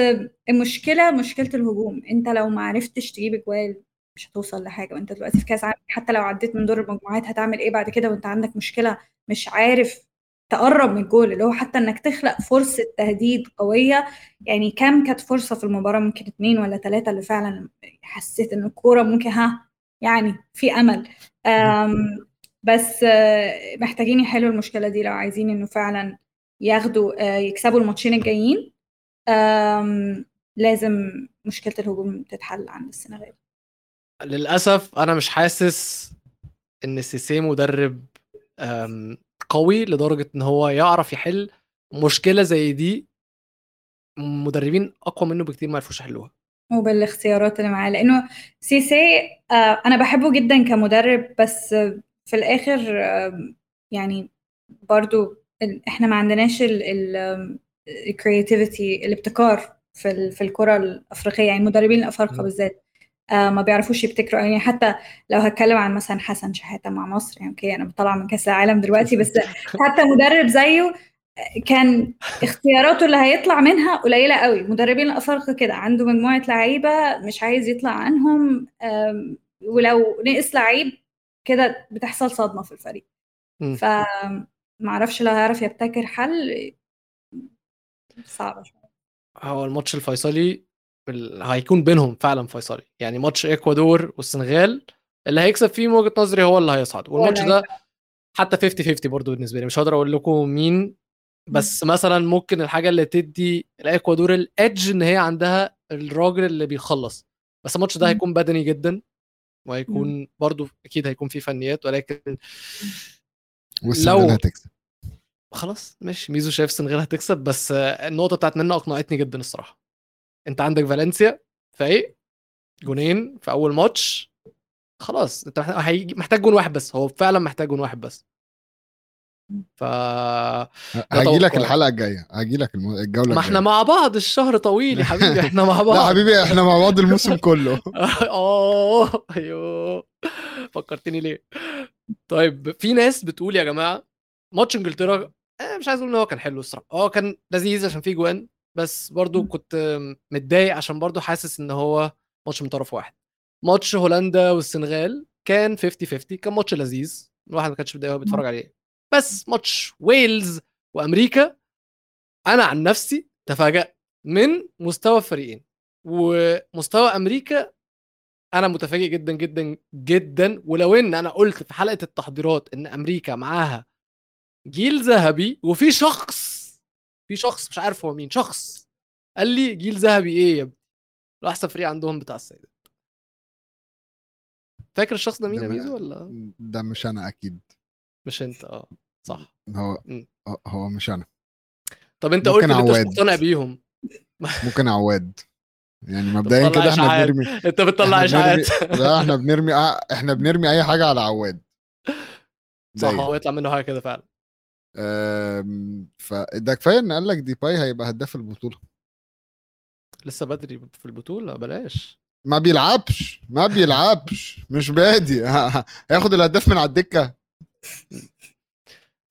المشكلة مشكلة الهجوم. أنت لو ما عرفتش تجيب اجوال مش هتوصل لحاجة. وأنت دلوقتي في كأس عالم حتى لو عديت من دور المجموعات هتعمل إيه بعد كده؟ وأنت عندك مشكلة مش عارف تقرب من الجول. اللي هو حتى إنك تخلق فرصة تهديد قوية يعني كام كانت فرصة في المباراة؟ ممكن اتنين ولا تلاتة اللي فعلا حسيت إن الكورة ممكن ها يعني في أمل. أم بس آه، محتاجين يحلوا المشكلة دي لو عايزين إنه فعلا ياخدوا آه، يكسبوا الماتشين الجايين. لازم مشكلة الهجوم تتحل عند السنغال. للأسف أنا مش حاسس إن سيسي مدرب قوي لدرجة إن هو يعرف يحل مشكلة زي دي مدربين أقوى منه بكتير ما يعرفوش يحلوها وبالاختيارات اللي معاه لأنه سيسيه آه، أنا بحبه جدا كمدرب بس في الآخر آه، يعني برضو إحنا ما عندناش ال creativity الابتكار في في الكرة الأفريقية يعني المدربين الأفارقة م. بالذات ما بيعرفوش يبتكروا يعني حتى لو هتكلم عن مثلا حسن شحاتة مع مصر يعني okay أنا بطلع من كأس العالم دلوقتي بس حتى مدرب زيه كان اختياراته اللي هيطلع منها قليلة قوي. مدربين الأفارقة كده عنده مجموعة لعيبة مش عايز يطلع عنهم ولو نقص لعيب كده بتحصل صدمة في الفريق. ف معرفش لو هيعرف يبتكر حل صعبة شوية. هو الماتش الفيصلي ال- هيكون بينهم فعلا فيصلي. يعني ماتش إكوادور والسنغال اللي هيكسب فيه من وجهة نظري هو اللي هيصعد. والماتش ده حتى 50 50 برضه بالنسبة لي. مش هقدر أقول لكم مين بس مثلا ممكن الحاجة اللي تدي الاكوادور الإدج إن هي عندها الراجل اللي بيخلص. بس الماتش ده. هيكون بدني جدا وهيكون برضه أكيد هيكون فيه فنيات ولكن والسنغال لو- هتكسب. خلاص ماشي. ميزو شايف السنغال هتكسب بس النقطة بتاعت منى أقنعتني جدا الصراحة. انت عندك فالنسيا فايق جونين في أول ماتش خلاص انت محتاج- جون واحد بس هو فعلا محتاج جون واحد بس. ف هاجي لك. الحلقة الجاية هاجي لك الجولة ما إحنا. مع بعض الشهر طويل يا حبيبي إحنا مع بعض. لا حبيبي إحنا مع بعض الموسم كله. آه أيوه. فكرتني ليه. طيب في ناس بتقول يا جماعة ماتش إنجلترا آه، مش عايز أقول إن هو كان حلو الصراحة آه كان لذيذ عشان فيه جوان بس برضو. كنت متضايق عشان برضو حاسس إن هو ماتش من طرف واحد. ماتش هولندا والسنغال كان 50 50 كان ماتش لذيذ الواحد ما كانش متضايق وهو بيتفرج عليه. بس ماتش ويلز وأمريكا أنا عن نفسي تفاجأت من مستوى الفريقين. ومستوى أمريكا أنا متفاجئ جدا جدا جدا. ولو إن أنا قلت في حلقة التحضيرات إن أمريكا معاها جيل ذهبي وفي شخص في شخص مش عارف هو مين شخص. قال لي جيل ذهبي إيه يا ابني؟ احسن فريق عندهم بتاع السيدات. فاكر الشخص ده مين يا ميزو ولا؟ ده مش أنا أكيد. مش أنت آه صح. هو م. هو- هو مش أنا. طب أنت ممكن قلت إن أنت مش. مقتنع بيهم. ممكن عواد. يعني مبدئيا كده إحنا. بنرمي أنت بتطلع إشاعات. لا إحنا بنرمي إحنا بنرمي أي حاجة على عواد. صح. هو يطلع منه حاجة كده فعلا. فده كفاية إن قال لك ديباي هيبقى هداف البطولة. لسه بدري في البطولة؟ بلاش. ما بيلعبش ما بيلعبش. مش بادي. هياخد الهداف من على الدكة.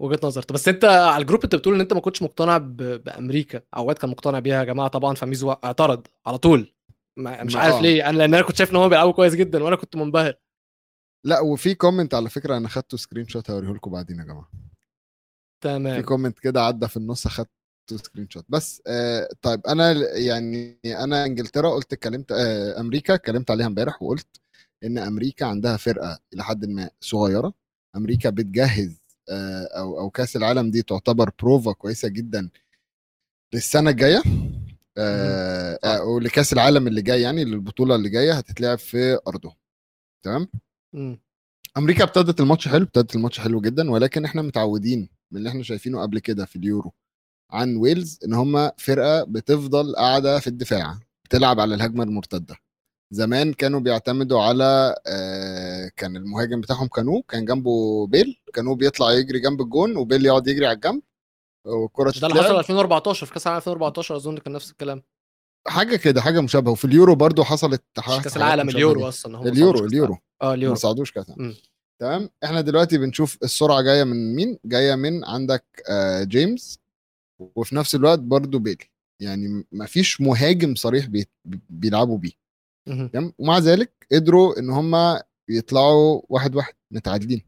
وجهة نظر. طب بس أنت على الجروب أنت بتقول إن أنت ما كنتش مقتنع. بأمريكا. عواد كان مقتنع بيها يا جماعة. طبعا فميزو اعترض على طول. مش عارف آه. ليه. أنا لأن أنا كنت شايف إن هم بيلعبوا كويس جدا وأنا كنت منبهر. لا وفي comment على فكرة أنا خدته screenshot هوريه لكم بعدين يا جماعة. في تمام comment كده عدى في النص أخدت screenshot بس آه طيب أنا يعني أنا إنجلترا قلت اتكلمت آه أمريكا اتكلمت عليها امبارح وقلت إن أمريكا عندها فرقة إلى حد ما صغيرة. أمريكا بتجهز آه أو أو كأس العالم دي تعتبر بروفا كويسة جدا للسنة الجاية. آه صح. آه ولكأس العالم اللي جاي يعني للبطولة اللي جاية هتتلعب في ارضهم تمام. أمريكا ابتدت الماتش حلو ابتدت الماتش حلو جدا ولكن إحنا متعودين من اللي إحنا شايفينه قبل كده في اليورو عن ويلز إن هم فرقة بتفضل قاعدة في الدفاع بتلعب على الهجمة المرتدة. زمان كانوا بيعتمدوا على آه كان المهاجم بتاعهم كانو كان جنبه بيل كانو بيطلع يجري جنب الجون وبيل يقعد يجري على الجنب والكره ده اللي حصل تتلعب 2014 في كأس العالم 2014 أظن كان نفس الكلام. حاجة كده حاجة مشابهة. وفي اليورو برضو حصلت كأس العالم اليورو. أصلا هم ما اليورو اليورو. آه ما اليورو صعدوش كأس. تمام؟ إحنا دلوقتي بنشوف السرعة جاية من مين؟ جاية من عندك آه جيمس وفي نفس الوقت برضو بيل. يعني ما فيش مهاجم صريح بي بيلعبوا بيه. تمام؟ ومع ذلك قدروا إن هم يطلعوا واحد واحد متعادلين.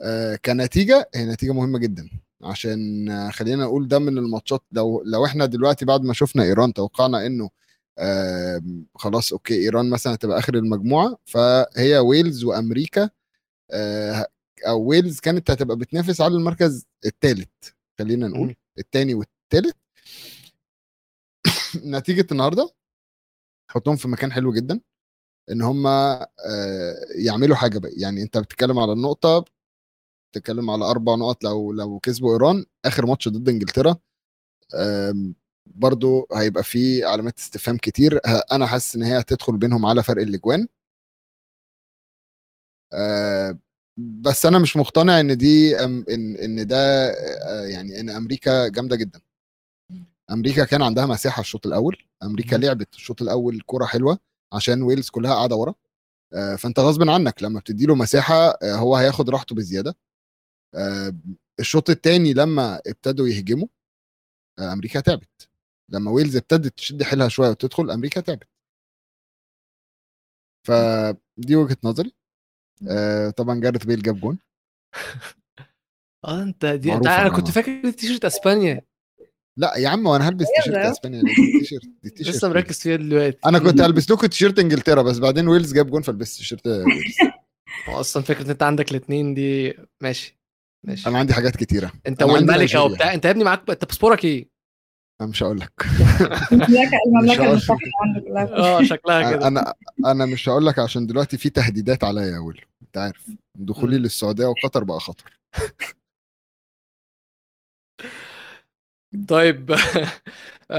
آه كنتيجة هي نتيجة مهمة جدا. عشان آه خلينا نقول ده من الماتشات. لو لو إحنا دلوقتي بعد ما شفنا إيران توقعنا إنه آه خلاص okay إيران مثلا هتبقى آخر المجموعة. فهي ويلز وأمريكا أو ويلز كانت هتبقى بتنافس على المركز الثالث خلينا نقول. الثاني والثالث نتيجة النهارده حطهم في مكان حلو جدا إن هم يعملوا حاجة بقى. يعني أنت بتتكلم على النقطة بتتكلم على أربع نقط لو لو كسبوا إيران. آخر ماتش ضد إنجلترا برضو هيبقى في علامات استفهام كتير. أنا حاسس إن هي هتدخل بينهم على فرق الأجوان. آه، بس أنا مش مقتنع إن دي ان إن ده آه، يعني إن أمريكا جامدة جدا. أمريكا كان عندها مساحة الشوط الأول. أمريكا. لعبت الشوط الأول كرة حلوة عشان ويلز كلها قاعدة ورا. آه، فأنت غصب عنك لما بتدي له مساحة آه، هو هياخد راحته بزيادة. آه، الشوط الثاني لما ابتدوا يهجموا آه، أمريكا تعبت. لما ويلز ابتدت تشد حيلها شوية وتدخل أمريكا تعبت. فدي وجهة نظري. آه، طبعا جاريث بيل جاب جون آه أنت دي أنت أنا يا كنت. فاكر التيشيرت أسبانيا لا يا عم وأنا هلبس تيشيرت. أسبانيا ليه؟ دي تيشيرت دي تيشيرت لسه ويلز. مركز فيها دلوقتي أنا كنت هلبس لكم تيشيرت إنجلترا بس بعدين ويلز جاب جون فلبست تيشيرت هو أصلا فكرة إن أنت عندك الاثنين دي ماشي ماشي أنا عندي حاجات كتيرة أنت والملكة. وبتاع أنت يا ابني معاك انت باسبورك إيه؟ أنا مش هقول لك. المملكه. المتحدة عندك آه شكلها كده. أنا أنا مش هقول لك عشان دلوقتي في تهديدات عليا يا ويل أنت عارف. دخولي. للسعودية وقطر بقى خطر. طيب.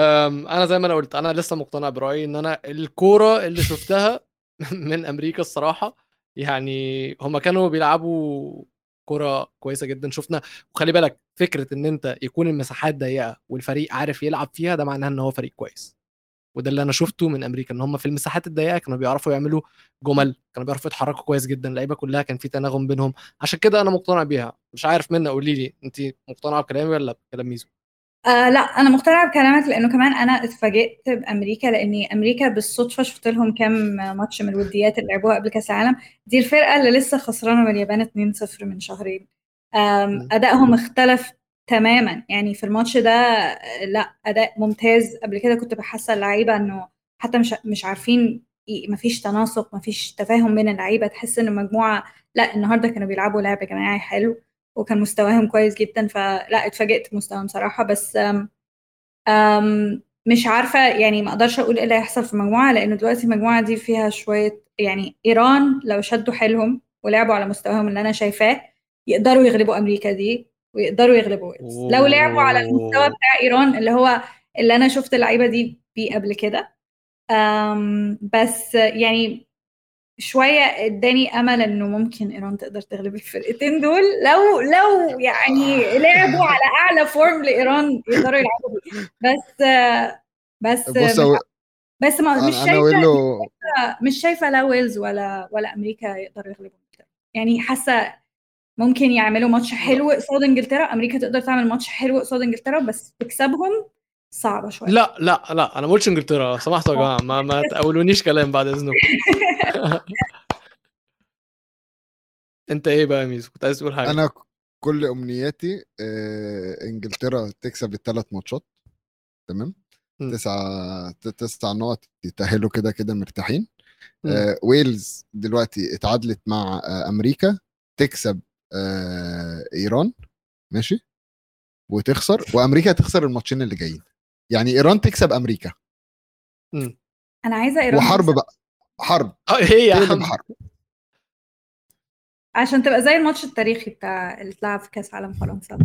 أنا زي ما أنا قلت أنا لسه مقتنع برأيي إن أنا الكورة اللي شفتها من أمريكا الصراحة يعني هما كانوا بيلعبوا كوره كويسة جدا شفنا. وخلي بالك فكرة إن أنت يكون المساحات ضيقة والفريق عارف يلعب فيها ده معناه إن هو فريق كويس. وده اللي أنا شفته من أمريكا إن هم في المساحات الضيقة كانوا بيعرفوا يعملوا جمل كانوا بيعرفوا يتحركوا كويس جدا اللعيبة كلها كان في تناغم بينهم. عشان كده أنا مقتنع بيها. مش عارف منى قولي لي انت مقتنعة بكلامي ولا بكلام ميزو؟ آه لا أنا مقتنعة بكلامك لأنه كمان أنا اتفاجئت بأمريكا لأني أمريكا بالصدفة شفت لهم كام ماتش من الوديات اللي لعبوها قبل كأس العالم. دي الفرقة اللي لسه خسرانة من اليابان 2-0 من شهرين. أدائهم اختلف تماما. يعني في الماتش ده لا أداء ممتاز. قبل كده كنت بحس اللعيبة إنه حتى مش مش عارفين مفيش تناسق مفيش تفاهم بين اللعيبة. تحس إن المجموعة لا النهارده كانوا بيلعبوا لعب جماعي حلو. وكان مستواهم كويس جدا فلا اتفاجئت بمستواهم صراحة. بس أم أم مش عارفة يعني ما أقدرش أقول إيه اللي هيحصل في المجموعة لأنه دلوقتي المجموعة دي فيها شوية يعني إيران لو شدوا حيلهم ولعبوا على مستواهم اللي أنا شايفاه يقدروا يغلبوا أمريكا دي ويقدروا يغلبوا ويلز. لو لعبوا على المستوى بتاع إيران اللي هو اللي أنا شفت اللعيبة دي بيه قبل كده. بس يعني شوية اداني أمل إنه ممكن إيران تقدر تغلب الفرقتين دول. لو لو يعني لعبوا على أعلى form لإيران يقدروا يلعبوا. بس بس هو- بس ما مش شايفه مش شايفة لا ويلز ولا ولا أمريكا يقدروا يغلبوا. يعني حاسة ممكن يعملوا ماتش حلو قصاد إنجلترا. أمريكا تقدر تعمل ماتش حلو قصاد إنجلترا بس تكسبهم صعبة شوية. لا لا لا أنا ما قلتش إنجلترا سمحتوا يا جماعة ما ما تقولونيش كلام بعد إذنكم. أنت إيه بقى يا ميزو؟ كنت عايز تقول حاجة. أنا كل أمنياتي آه، إنجلترا تكسب الثلاث ماتشات تمام. تسعة ت- تسع نقط يتأهلوا كده كده مرتاحين. آه ويلز دلوقتي اتعادلت مع آه أمريكا تكسب آه إيران ماشي؟ وتخسر وأمريكا تخسر الماتشين اللي جايين. يعني إيران تكسب أمريكا. مم. أنا عايزة إيران وحرب تكسب. بقى. حرب. آه هي عم؟ حرب. عشان تبقى زي الماتش التاريخي بتاع اللي اتلعب في كأس عالم فرنسا.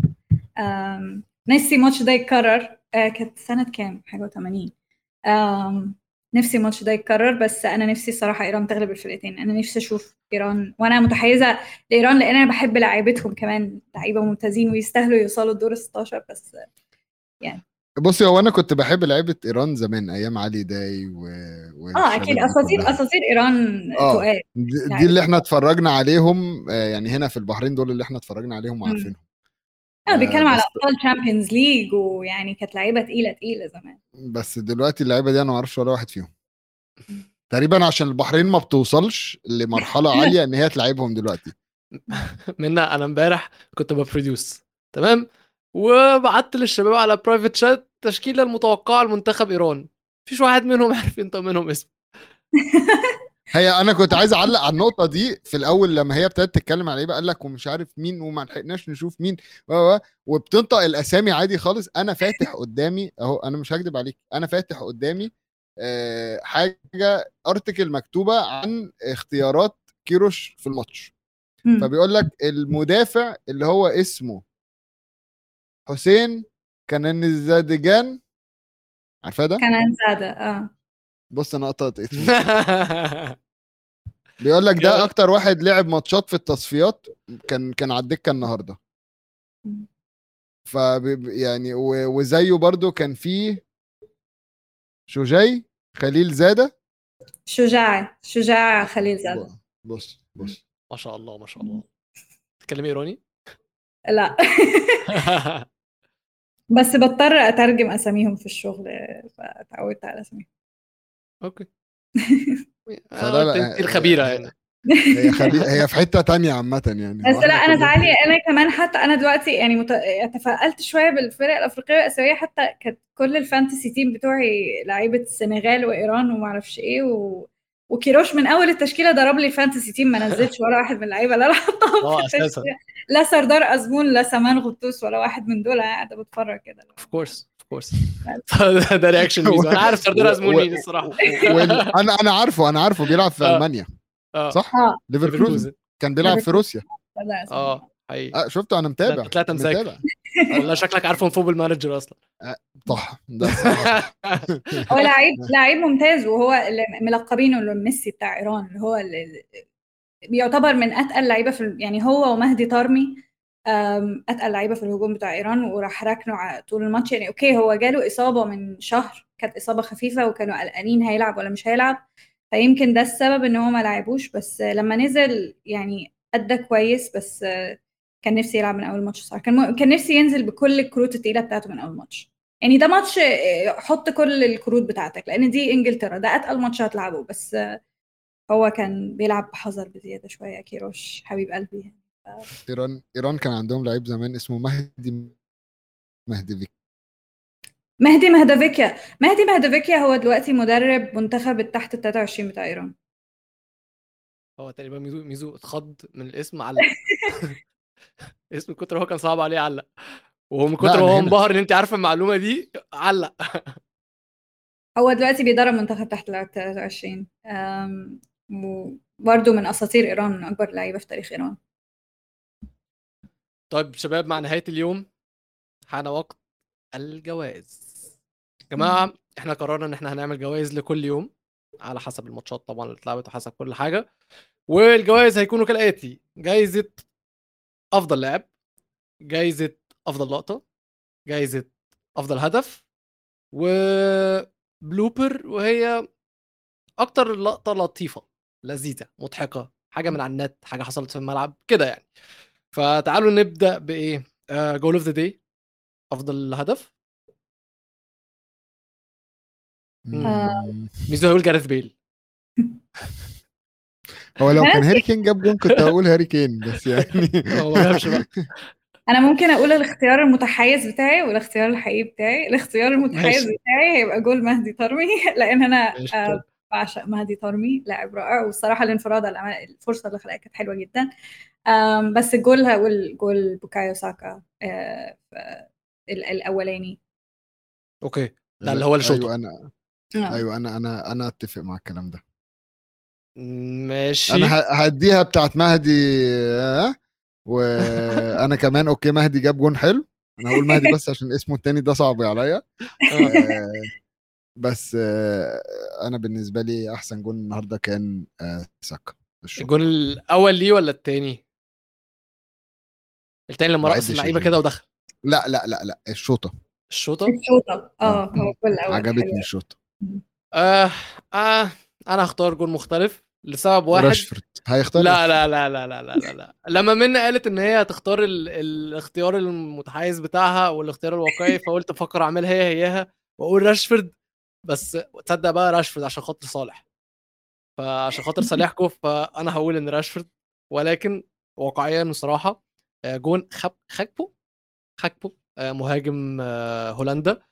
نفسي الماتش ده يتكرر. آه، كانت سنة كام؟ حاجة و80 نفسي الماتش ده يتكرر بس أنا نفسي الصراحة إيران تغلب الفرقتين. أنا نفسي أشوف إيران وأنا متحيزة لإيران لأن أنا بحب لعيبتهم كمان. لعيبة ممتازين ويستاهلوا يوصلوا الدور ال 16 بس بصي هو أنا كنت بحب لعيبة إيران زمان أيام علي داي و... آه أكيد. أساطير. أساطير إيران آه. تقال. دي, دي اللي إحنا اتفرجنا عليهم آه، يعني هنا في البحرين دول اللي إحنا اتفرجنا عليهم وعارفينهم. أنا بتكلم على بس- أبطال Champions League ويعني كانت لعيبة تقيلة تقيلة زمان. بس دلوقتي اللعيبة دي أنا ما أعرفش ولا واحد فيهم. تقريبا عشان البحرين ما بتوصلش لمرحلة عالية إن هي تلعبهم دلوقتي. منا أنا إمبارح كنت ب produce تمام؟ وبعت للشباب على private chat تشكيلة المتوقعه لمنتخب إيران. مفيش واحد منهم عارف ينطق منهم اسم هي أنا كنت عايز أعلق على النقطة دي في الأول لما هي ابتدت تتكلم على إيه قال لك ومش عارف مين وما لحقناش نشوف مين وبتنطق الأسامي عادي خالص. أنا فاتح قدامي أهو أنا مش هكدب عليك أنا فاتح قدامي آه، حاجة ارتكل مكتوبة عن اختيارات كيروش في الماتش. فبيقول لك المدافع اللي هو اسمه حسين كننزادجان عارفاه ده؟ كان زادة آه. بص أنا قطعت. اسمه بيقول لك ده أكتر واحد لعب ماتشات في التصفيات كان كان على الدكة النهارده. ف يعني وزيه برضو كان في شجاي خليل زادة. شجاع شجاع خليل زادة. بص بص ما شاء الله ما شاء الله. تتكلمي إيراني؟ لا. بس بضطر أترجم أساميهم في الشغل فتعودت على أساميهم. أوكي. فلا لا، أنت الخبيره هي- يعني. هي خليل هي في حتة تانية عامة يعني. بس لا أنا تعالي أنا كمان حتى أنا دلوقتي يعني مت... تفائلت شوية بالفرق الأفريقية والآسيوية حتى كانت كل ال fantasy team بتوعي لعيبة السنغال وإيران وما أعرفش إيه و... وكيروش من أول التشكيلة ضرب لي ال fantasy team ما نزلش ولا واحد من اللعيبة اللي أنا حطاهم آه في أساسا. التشكيلة. لا سردار أزمون لا سمان غطوس ولا واحد من دول قاعدة بتفرج كده. of course of course ده reaction أنا عارف سردار أزمون و- مين الصراحة؟ وال- أنا أنا عارفه أنا عارفه بيلعب في آه. ألمانيا. آه. صح؟ آه. ليفركوزن. كان بيلعب في روسيا. آه حقيقي. آه شفته؟ أنا متابع لا، طلعت مذاكر. متابع. والله شكلك عارفه من Football Manager أصلا. صح ده. هو لعيب لعيب ممتاز وهو ملقبينه ميسي بتاع إيران اللي هو بيعتبر من أتقل لعيبة في يعني هو ومهدي طارمي أم، أتقل لعيبة في الهجوم بتاع إيران وراح ركنه ع- طول الماتش. يعني okay هو جاله إصابة من شهر كانت إصابة خفيفة وكانوا قلقانين هيلعب ولا مش هيلعب. فيمكن ده السبب إن هو ما لعبوش. بس لما نزل يعني أدى كويس بس كان نفسي يلعب من أول ماتش صراحة. كان م- كان نفسي ينزل بكل الكروت التقيلة بتاعته من أول ماتش. يعني ده ماتش آه، حط كل الكروت بتاعتك لأن دي إنجلترا ده أتقل ماتش هتلعبه. بس هو كان بيلعب بحذر بزيادة شوية كيروش حبيب قلبي إيران إيران كان عندهم لعيب زمان اسمه مهدي مهدي فيك. مهدي مهدافيكيا. مهدي مهدافيكيا هو دلوقتي مدرب منتخب التحت ال 23 بتاع إيران. هو تقريبا ميزو ميزو اتخض من الاسم علق. اسم من كتر هو كان صعب عليه علق. وهو من لا، كتر هو. انبهر إن انت عارفة المعلومة دي علق. هو دلوقتي بيدرب منتخب تحت ال 23 أم، وبرضه من أساطير إيران من أكبر اللعيبه في تاريخ إيران. طيب شباب مع نهاية اليوم حان وقت الجوائز. يا جماعة إحنا قررنا إن إحنا هنعمل جوائز لكل يوم على حسب الماتشات طبعا اللي اتلعبت وحسب كل حاجة. والجوائز هيكونوا كالآتي. جايزة أفضل لاعب جايزة أفضل لقطة جايزة أفضل هدف وبلوبر وهي أكتر لقطة لطيفة. لذيذة مضحكة حاجة من على النت حاجة حصلت في الملعب كده يعني. فتعالوا نبدأ بإيه؟ goal of the day أفضل هدف. مم. ميزو هيقول جاريث بيل. هو لو كان هاري كين جاب جون كنت هقول هاري كين بس يعني هو ما جابش بقى. أنا ممكن أقول الاختيار المتحيز بتاعي والاختيار الحقيقي بتاعي. الاختيار المتحيز ماشي. بتاعي هيبقى جول مهدي طارمي لأن أنا. آه، بعشق مهدي طارمي لاعب رائع. والصراحة الانفراد على الفرصة اللي خلقها كانت حلوة جدا. بس الجول هقول جول بوكايو ساكا آه، الأولاني. okay. ده اللي هو الشوطه أيوه أنا آه. أيوه أنا أنا أنا أتفق مع الكلام ده. ماشي. أنا هديها بتاعت مهدي آه، وأنا كمان okay مهدي جاب جون حلو. أنا هقول مهدي بس عشان اسمه التاني ده صعب عليا. بس آه، أنا بالنسبة لي أحسن جون النهارده كان آه، ساكا. الجون الأول ليه ولا التاني التاني لما رقص اللعيبة. كده ودخل لا لا لا لا الشوطة الشوطة الشوطة آه آه. هو الجول الأول عجبتني. الشوطة آه آه أنا هختار جون مختلف لسبب واحد راشفورد هيختار لا لا لا لا لا لا لا, لا. لما منى قالت إن هي هتختار ال... الاختيار المتحيز بتاعها والاختيار الواقعي فقلت أفكر أعملها هي هيها وأقول راشفورد بس تصدق بقى راشفورد عشان خاطر صالح. فعشان خاطر صالحكم فأنا هقول إن راشفورد ولكن واقعيا بصراحه آه، جون خب... خكبو خكبو آه، مهاجم آه، هولندا.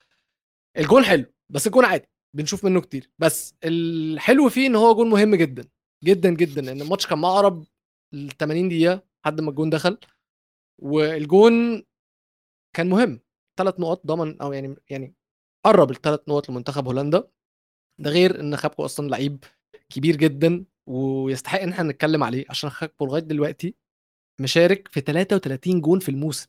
الجون حلو بس الجون عادي بنشوف منه كتير. بس الحلو فيه إن هو جون مهم جدا جدا جدا لأن الماتش كان مقرب ل 80 دقيقة لحد ما الجون دخل والجون كان مهم. ثلاث نقط ضمن أو يعني يعني قرب الثلاث نقط لمنتخب هولندا. ده غير إن جاكبو أصلا لعيب كبير جدا ويستحق إن إحنا نتكلم عليه عشان جاكبو لغاية دلوقتي مشارك في 33 جون في الموسم.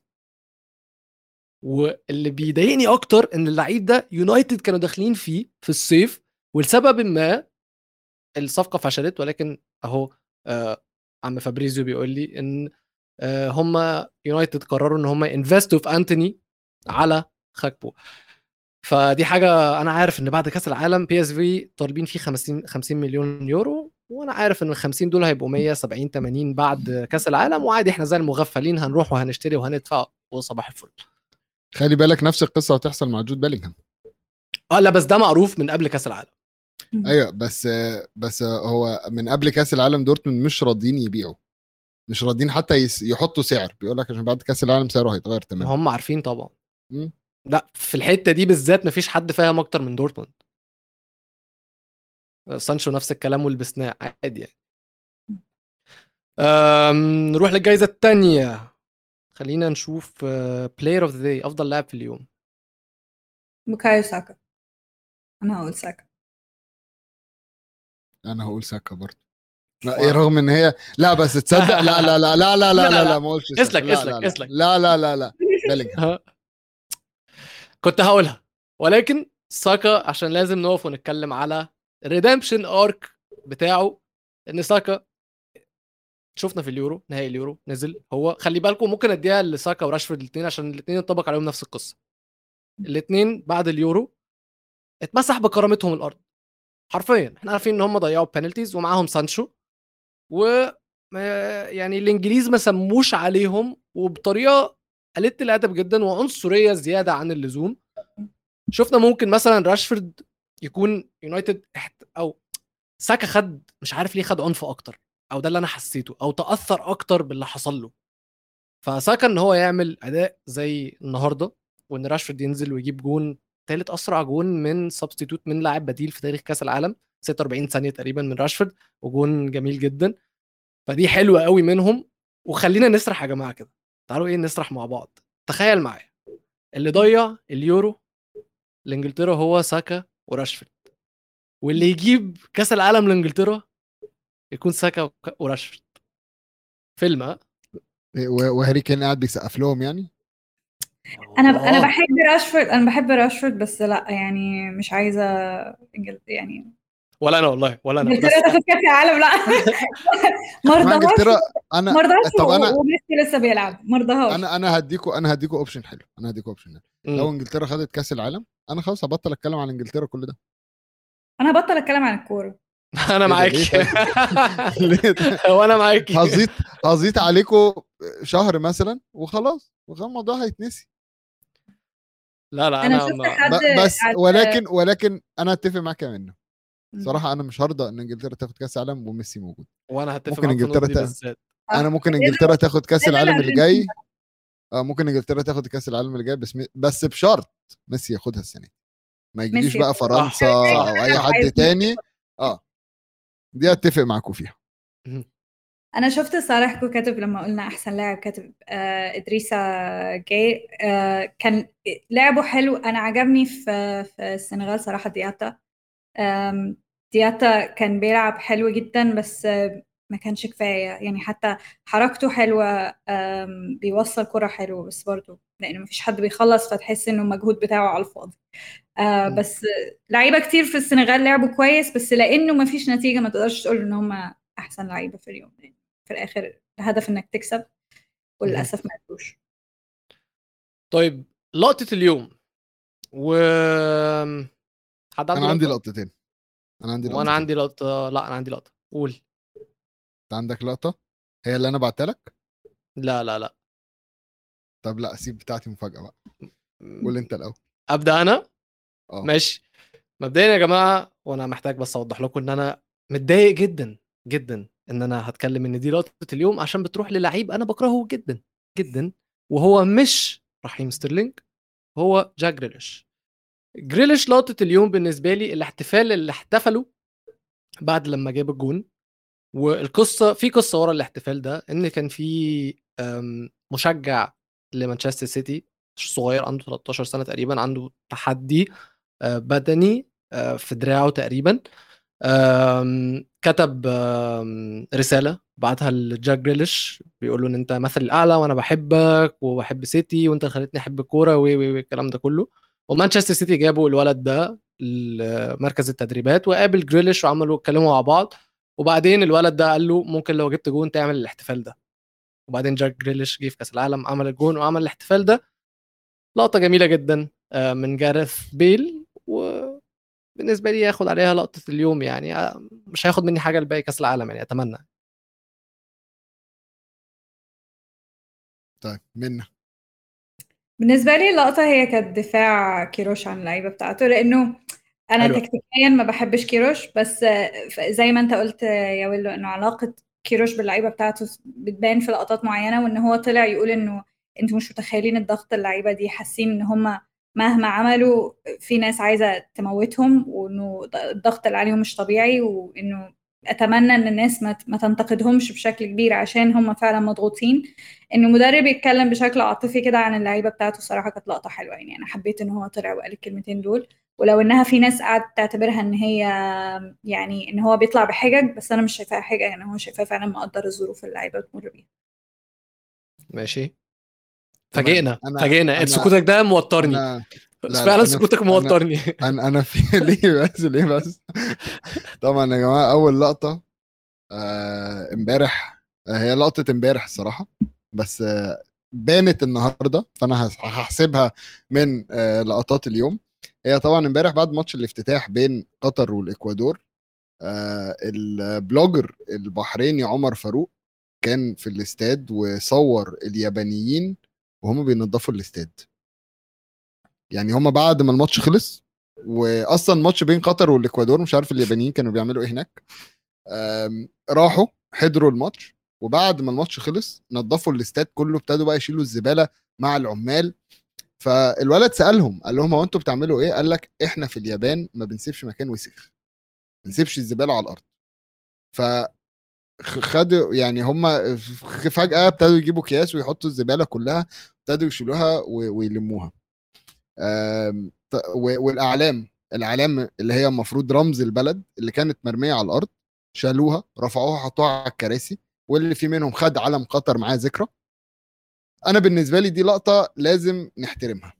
واللي بيضايقني أكتر إن اللعيب ده يونايتد كانوا داخلين فيه في الصيف ولسبب ما الصفقة فشلت ولكن أهو آه عم فابريزيو بيقول لي إن آه هم يونايتد قرروا إن هم invest وا في أنتوني على خاكبو فدي حاجة أنا عارف إن بعد كأس العالم PSV طالبين فيه 50 50 مليون يورو وأنا عارف إن ال 50 دول هيبقوا 170 80 بعد كأس العالم وعادي إحنا زي المغفلين هنروح وهنشتري وهندفع وصباح الفل. خلي بالك نفس القصة هتحصل مع جود بيلينغهام. آه لا بس ده معروف من قبل كأس العالم. أيوه بس بس هو من قبل كأس العالم دورتموند مش راضيين يبيعوا. مش راضيين حتى يس- يحطوا سعر. بيقول لك عشان بعد كأس العالم سعره هيتغير ما تماما هم عارفين طبعا. مم. لا في الحته دي بالذات مفيش حد فاهم أكتر من دورتموند سانشو نفس الكلام ولبسناه عادي يعني نروح للجائزه الثانية خلينا نشوف player of the day افضل لاعب في اليوم بوكايو ساكا أنا هقول ساكا أنا هقول ساكا برضه لا إيه رغم ان هي لا بس تصدق لا لا لا لا لا لا لا، لا لا. لا ما قلتش ساكا. اسلك، لا، اسلك، لا، لا. اسلك. لا لا لا لا بيلينغهام ها. كنت هقولها. ولكن ساكا عشان لازم نقف ونتكلم على ال redemption arc بتاعه إن ساكا شفنا في اليورو نهائي اليورو نزل. هو خلي بالكم ممكن أديها لساكا وراشفورد الاثنين عشان الاثنين ينطبق عليهم نفس القصة. الاثنين بعد اليورو اتمسح بكرامتهم الأرض. حرفيا إحنا عارفين إن هم ضيعوا penalties ومعاهم سانشو. و ما- يعني الإنجليز ما سموش عليهم وبطريقة قلت الأدب جدا وعنصرية زيادة عن اللزوم. شفنا ممكن مثلا راشفورد يكون يونايتد. أو ساكا خد مش عارف ليه خد عنف أكتر أو ده اللي أنا حسيته أو تأثر أكتر باللي حصل له. فساكا إن هو يعمل أداء زي النهارده وإن راشفورد ينزل ويجيب جون ثالث أسرع جون من substitute من لاعب بديل في تاريخ كأس العالم 46 ثانية تقريبا من راشفورد وجون جميل جدا. فدي حلوة قوي منهم وخلينا نسرح يا جماعة كده. تعالوا إيه نسرح مع بعض تخيل معايا اللي ضيع اليورو لإنجلترا هو ساكا وراشفورد واللي يجيب كأس العالم لإنجلترا يكون ساكا وراشفورد فيلم ها إيه، وهاري كين قاعد بيسقف لهم يعني أنا ب... أنا آه. بحب راشفورد أنا بحب راشفورد بس لأ يعني مش عايزة. يعني ولا أنا والله ولا أنا. انجلترا بس تاخد كاس العالم لا. ما رضاهاش انجلترا أنا ما رضاهاش طب أنا- وميسي لسه بيلعب. ما رضاهاش أنا أنا هديكوا أنا هديكوا option حلو. أنا هديكوا option حلو. لو. إنجلترا خدت كأس العالم أنا خلاص هبطل أتكلم عن إنجلترا كل ده. أنا هبطل أتكلم عن الكورة. أنا معاك. ليه طيب؟ ليه؟ وأنا معاك. هزيط هزيط عليكم شهر مثلا وخلاص. وخلاص الموضوع هيتنسي. لا لا أنا أنا شفت. حد بس ولكن ولكن أنا أتفق معاك يا منه صراحة أنا مش هرضى إن إنجلترا تاخد كأس العالم وميسي موجود. وأنا هتفق ممكن دي تا- بالذات. أنا ممكن آه. إنجلترا تاخد كأس العالم اللي جاي آه ممكن إنجلترا تاخد كأس العالم اللي جاي بس بس بشرط ميسي ياخدها السنة دي. ما يجيش بقى. فرنسا صح. أو أي حد تاني. آه. دي اتفق معاكم فيها. أنا شفت صالحكو كاتب لما قلنا أحسن لاعب كاتب آه إدريسا جاي آه كان لعبه حلو. أنا عجبني في في السنغال صراحة دياتا. دياتا كان بيلعب حلو جدا بس ما كانش كفاية. يعني حتى حركته حلوة بيوصل كرة حلوة بس برضه لأنه مفيش حد بيخلص فتحس إنه المجهود بتاعه على الفاضي. آه. بس لعيبة كتير في السنغال لعبوا كويس بس لأنه مفيش نتيجة ما تقدرش تقول إن هم أحسن لعيبة في اليوم. يعني في الآخر الهدف إنك تكسب وللأسف ما قدروش. طيب لقطة اليوم. و حد عنده أنا عندي؟ لقطتين. أنا عندي وأنا لقطتين. عندي لقطة لأ أنا عندي لقطة. قول. أنت عندك لقطة؟ هي اللي أنا بعتها لك؟ لا لا لا. طب لأ سيب بتاعتي مفاجأة بقى. قول أنت الأول. أبدأ أنا؟ آه. ماشي. مبدئيا يا جماعة وأنا محتاج بس أوضح لكم إن أنا متضايق جدا جدا إن أنا هتكلم إن دي لقطة اليوم عشان بتروح للعيب أنا بكرهه جدا جدا. وهو مش رحيم ستيرلينج هو جاك جريليش. جريليش لقطة اليوم بالنسبة لي الاحتفال اللي احتفلوا بعد لما جاب الجون والقصة في قصة ورا الاحتفال ده إن كان في مشجع لمانشستر سيتي صغير عنده 13 سنة تقريبا عنده تحدي آه، بدني آه، في دراعه تقريبا كتب رسالة بعتها لجاك جريليش بيقول له إن أنت مثلي الأعلى وأنا بحبك وبحب سيتي وأنت خليتني أحب الكورة و و و الكلام ده كله. ومانشستر سيتي جابوا الولد ده لمركز التدريبات وقابل جريليش وعملوا اتكلموا مع بعض وبعدين الولد ده قال له ممكن لو جبت جون تعمل الاحتفال ده. وبعدين جاك جريليش جه في كأس العالم عمل الجون وعمل الاحتفال ده. لقطة جميلة جدا آه، من جارث بيل وبالنسبة لي ياخد عليها لقطة اليوم يعني آه، مش هياخد مني حاجة لباقي كأس العالم يعني أتمنى. طيب منا. بالنسبة لي اللقطة هي كانت دفاع كيروش عن اللعيبة بتاعته لأنه أنا حلوة. تكتيكيا ما بحبش كيروش بس زي ما أنت قلت يا ويلو إنه علاقة كيروش باللعيبة بتاعته بتبان في لقطات معينة وإن هو طلع يقول إنه أنتوا مش متخيلين الضغط اللعيبة دي حاسين إن هم مهما عملوا في ناس عايزة تموتهم وإنه الضغط اللي عليهم مش طبيعي وإنه أتمنى إن الناس ما ما تنتقدهمش بشكل كبير عشان هم فعلا مضغوطين. انه مدرب يتكلم بشكل عاطفي كده عن اللعيبة بتاعته الصراحه كانت لقطة حلوة. يعني أنا حبيت إن هو طلع وقال الكلمتين دول. ولو إنها في ناس قعدت تعتبرها إن هي يعني إن هو بيطلع بحجج بس أنا مش شايفاها حجج. يعني هو شايفاه فعلا مقدر الظروف اللي اللعيبة بتمر بيها. ماشي. فاجئنا. أنا- فاجئنا. أنا- سكوتك ده موترني. أنا بس لا، فعلا سكوتك موترني. أنا أنا في ليه بس؟ ليه بس؟ طبعا يا جماعة أول لقطة آه، امبارح آه، هي لقطة امبارح الصراحة بس آه، بانت النهارده فأنا هحسبها من آه، لقطات اليوم. هي طبعا امبارح بعد ماتش الافتتاح بين قطر والإكوادور آه، ال blogger البحريني عمر فاروق كان في الاستاد وصور اليابانيين وهم بينظفوا الاستاد. يعني هم بعد ما الماتش خلص واصلا ماتش بين قطر والإكوادور مش عارف اليابانيين كانوا بيعملوا إيه هناك. راحوا حضروا الماتش وبعد ما الماتش خلص نظفوا الاستاد كله ابتدوا بقى يشيلوا الزبالة مع العمال. فالولد سألهم قال لهم هو أنتوا بتعملوا إيه؟ قال لك إحنا في اليابان ما بنسيبش مكان وسخ ما بنسيبش الزبالة على الأرض. ف خدوا يعني هم فجأة ابتدوا يجيبوا أكياس ويحطوا الزبالة كلها ابتدوا يشيلوها ويلموها. والأعلام الأعلام اللي هي المفروض رمز البلد اللي كانت مرمية على الأرض شالوها رفعوها حطوها على الكراسي واللي في منهم خد علم قطر معاه ذكرى. أنا بالنسبة لي دي لقطة لازم نحترمها.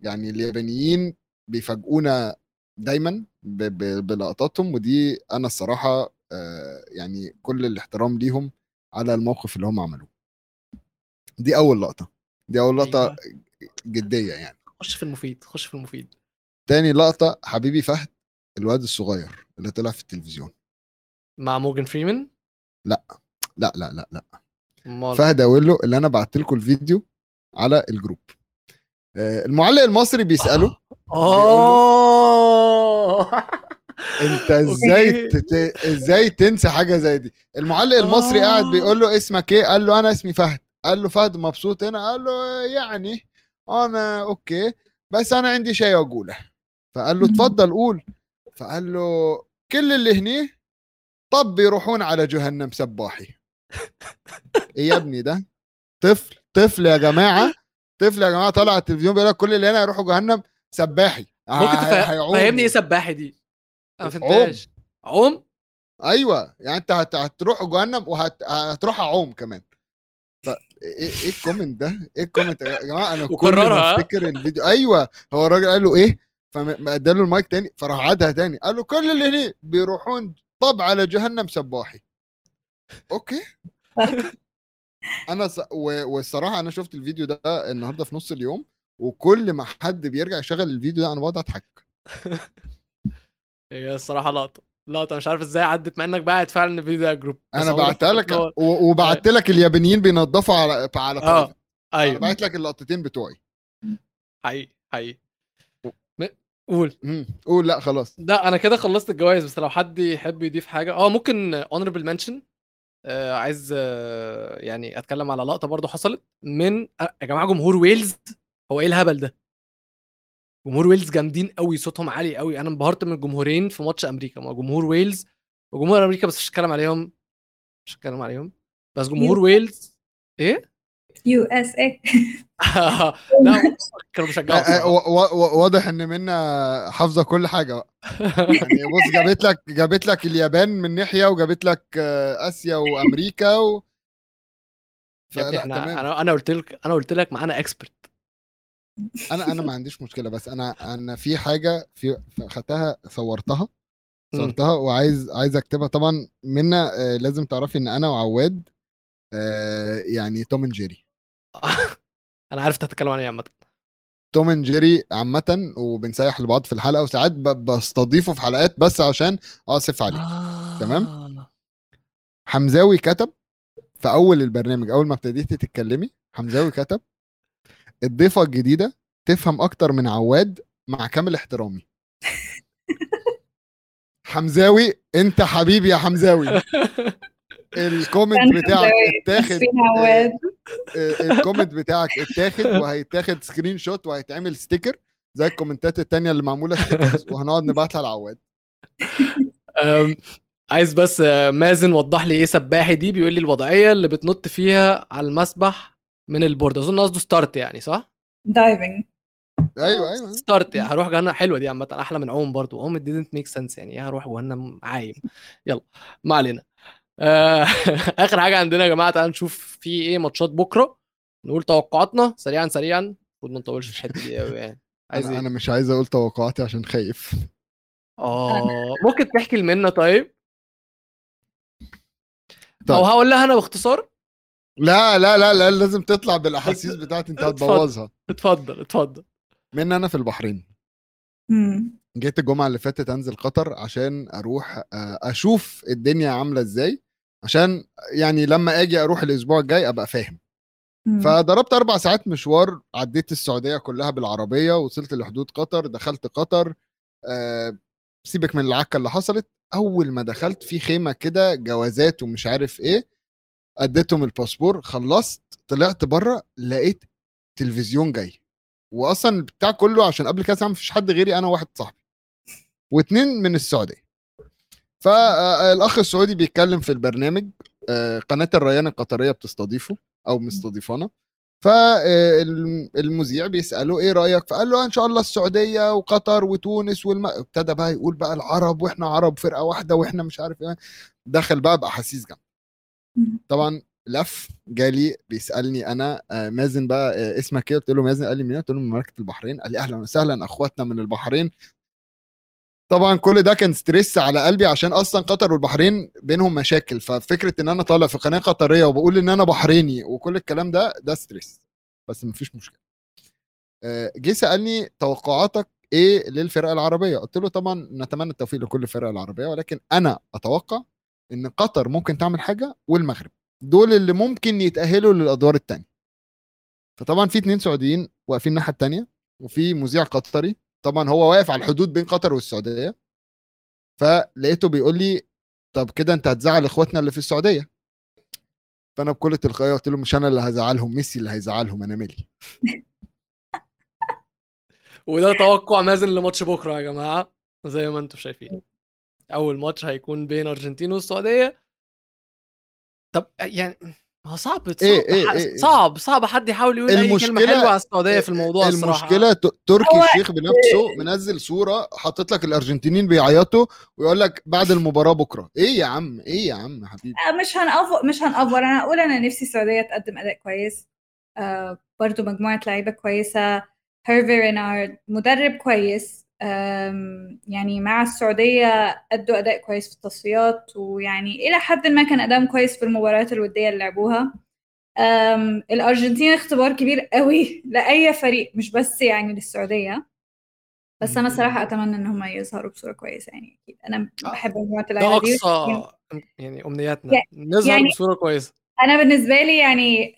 يعني اليابانيين بيفاجئونا دايما بلقطاتهم ودي أنا الصراحة آه، يعني كل الاحترام ليهم على الموقف اللي هم عملوه. دي أول لقطة. دي أول لقطة أيوة. جدية يعني. خش في المفيد خش في المفيد. تاني لقطة حبيبي فهد الواد الصغير اللي طلع في التلفزيون. مع موجن فريمان؟ لا لا لا لا أمال. فهد أقول اللي أنا بعت لكم الفيديو على الجروب. آه، المعلق المصري بيسأله آه. أنت إزاي. تت... إزاي تنسى حاجة زي دي؟ المعلق المصري آه. قاعد بيقول له اسمك إيه؟ قال له أنا اسمي فهد. قال له فهد مبسوط هنا؟ قال له يعني. أنا أوكي بس أنا عندي شيء أقوله. فقال له. تفضل قول. فقال له كل اللي هني طب يروحون على جهنم سباحي. إيه يا ابني ده؟ طفل طفل يا جماعة طفل يا جماعة على التلفزيون بيقول لك كل اللي هنا يروحوا جهنم سباحي. ممكن هي- تفهم- هيعوموا. فهمني إيه سباحي دي؟ ما عوم. فهمتهاش. عوم؟ أيوه يعني أنت هت... هتروح جهنم وهتروح أعوم كمان. إيه إيه ال comment ده؟ إيه ال comment يا جماعة؟ أنا كل وكررها، ما؟ أفتكر الفيديو. أيوه هو الراجل قال له إيه؟ فاداله المايك تاني فراح عادها تاني. قال له كل اللي هني بيروحون طب على جهنم سباحي. okay. أنا س... و... والصراحة أنا شفت الفيديو ده النهارده في نص اليوم وكل ما حد بيرجع يشغل الفيديو ده أنا بقعد اضحك هي الصراحة لقطة. لقطه مش عارف إزاي عدت مع إنك باعت فعلا الفيديو ده بس أنا بعتها لك و... وبعت لك اليابانيين بينضفوا على على آه أيوه. بعت لك اللقطتين بتوعي. حقيقي حقيقي. قول. قول لا خلاص. لا أنا كده خلصت الجوائز بس لو حد يحب يضيف حاجة. آه ممكن honorable mention. آه عايز آه يعني أتكلم على لقطة برضو حصلت من آه يا جماعة جمهور ويلز. هو إيه الهبل ده؟ جمهور ويلز جامدين قوي صوتهم عالي قوي أنا انبهرت من الجمهورين في ماتش أمريكا. ما جمهور ويلز وجمهور أمريكا بس مش هتكلم عليهم. مش هتكلم عليهم. بس جمهور ويلز. إيه؟ USA لا كانوا بيشجعوا آه، آه، واضح إن منا حافظة كل حاجة بقى. يعني بص جابت لك جابت لك اليابان من ناحية وجابت لك آه، آسيا وأمريكا و... إحنا تمام. أنا أنا قلت لك أنا قلت لك معانا expert أنا أنا ما عنديش مشكلة بس أنا أنا في حاجة في خدتها صورتها. صورتها وعايز عايز أكتبها طبعا منا آه، لازم تعرفي إن أنا وعواد آه، يعني Tom and Jerry أنا عارف هتتكلم عن إيه عامة Tom and Jerry عامة وبنسيح لبعض في الحلقة وساعات بستضيفه في حلقات بس عشان أصف عليه تمام؟ آه. حمزاوي كتب في أول البرنامج أول ما ابتديتي تتكلمي حمزاوي كتب الضيفة الجديدة تفهم أكتر من عواد مع كامل احترامي. حمزاوي أنت حبيبي يا حمزاوي. ال comment بتاعك اتاخد عواد؟ آه، ال comment بتاعك اتاخد وهيتاخد screenshot وهيتعمل sticker زي الكومنتات التانية اللي معمولة وهنقعد نبعتها لعواد. عايز بس آه، مازن وضح لي إيه سباحي دي بيقول لي الوضعية اللي بتنط فيها على المسبح من البورد. أظن قصده ستارت يعني صح؟ دايفنج أيوه أيوه. ستارت يعني. هروح جهنم حلوة دي عامة أحلى من عوم برضو عوم didn't make sense يعني. إيه هروح جهنم عايم. يلا ما علينا. آه، آخر حاجة عندنا يا جماعة تعالوا نشوف في إيه ماتشات بكرة. نقول توقعاتنا سريعا سريعا. المفروض ما نطولش في الحتة دي قوي يعني. عايز أنا إيه؟ أنا مش عايز أقول توقعاتي عشان خايف. آه ممكن تحكي لمنا طيب؟ طيب. أو هقول لها أنا باختصار؟ لا لا لا لا لازم تطلع بالأحاسيس بتاعتي انت اتفضل. هتبوظها اتفضل اتفضل من أنا في البحرين مم. جيت الجمعة اللي فاتت أنزل قطر عشان أروح آه، أشوف الدنيا عاملة إزاي عشان يعني لما آجي أروح الأسبوع الجاي أبقى فاهم مم. فضربت أربع ساعات مشوار عديت السعودية كلها بالعربية وصلت لحدود قطر دخلت قطر آه، سيبك من العكة اللي حصلت أول ما دخلت في خيمة كده جوازات ومش عارف إيه أديتهم الباسبور خلصت طلعت بره لقيت تلفزيون جاي. واصلا البتاع كله عشان قبل كده مفيش حد غيري أنا واحد صاحبي. واتنين من السعودية. فالاخ السعودي بيتكلم في البرنامج قناة الريان القطرية بتستضيفه أو مستضيفانا. فالمذيع بيسأله إيه رأيك؟ فقال له إن شاء الله السعودية وقطر وتونس والم... ابتدى بقى يقول بقى العرب وإحنا عرب فرقة واحدة وإحنا مش عارف إيه. دخل بقى بأحاسيس جامدة. طبعا لف جالي بيسألني أنا آه، مازن بقى آه، اسمك إيه؟ قلت له مازن قال لي منين قلت له من مملكة البحرين. قال لي أهلا وسهلا أخواتنا من البحرين. طبعا كل ده كان stress على قلبي عشان أصلا قطر والبحرين بينهم مشاكل. ففكرة إن أنا طالع في قناه قطرية وبقول إن أنا بحريني وكل الكلام ده ده stress. بس مفيش مشكلة. آه، جه سألني توقعاتك إيه للفرقة العربية؟ قلت له طبعا نتمنى التوفيق لكل الفرق العربية ولكن أنا أتوقع إن قطر ممكن تعمل حاجة والمغرب. دول اللي ممكن يتأهلوا للأدوار الثانية فطبعا في اتنين سعوديين واقفين الناحية الثانية وفي مذيع قطري طبعا هو واقف على الحدود بين قطر والسعودية فلقيته بيقول لي طب كده أنت هتزعل إخواتنا اللي في السعودية. فأنا بكل تلقائيه قلت له مش أنا اللي هزعلهم ميسي اللي هيزعلهم أنا مالي وده توقع مازن لماتش بكرة يا جماعة زي ما أنتم شايفين. أول ماتش هيكون بين أرجنتين والسعودية. طب يعني ما هو صعب صعب, إيه إيه ح- إيه. صعب صعب حد يحاول يقول أي كلمة المشكلة- حلوة على السعودية في الموضوع الصراحة. المشكلة ت- تركي الشيخ بنفسه منزل صورة حاطط لك الأرجنتينيين بيعيطوا ويقول لك بعد المباراة بكرة. إيه يا عم إيه يا عم حبيبي. آه، مش هنأفور مش هنأفور. أنا أقول أنا نفسي السعودية تقدم أداء كويس. آه برضو مجموعة لعيبة كويسة. هيرفي رينارد مدرب كويس. يعني مع السعودية أدوا أداء كويس في التصفيات ويعني إلى حد ما كان ادائهم كويس في المباريات الودية اللي لعبوها. آم، الأرجنتين اختبار كبير قوي لأي فريق مش بس يعني للسعودية. بس أنا صراحة أتمنى إن هم يظهروا بصورة كويسة يعني أكيد. أنا آه، بحب مجموعه ده اللعيبه دي اقصى يعني نظهر يعني- بصورة كويسة. أنا بالنسبة لي يعني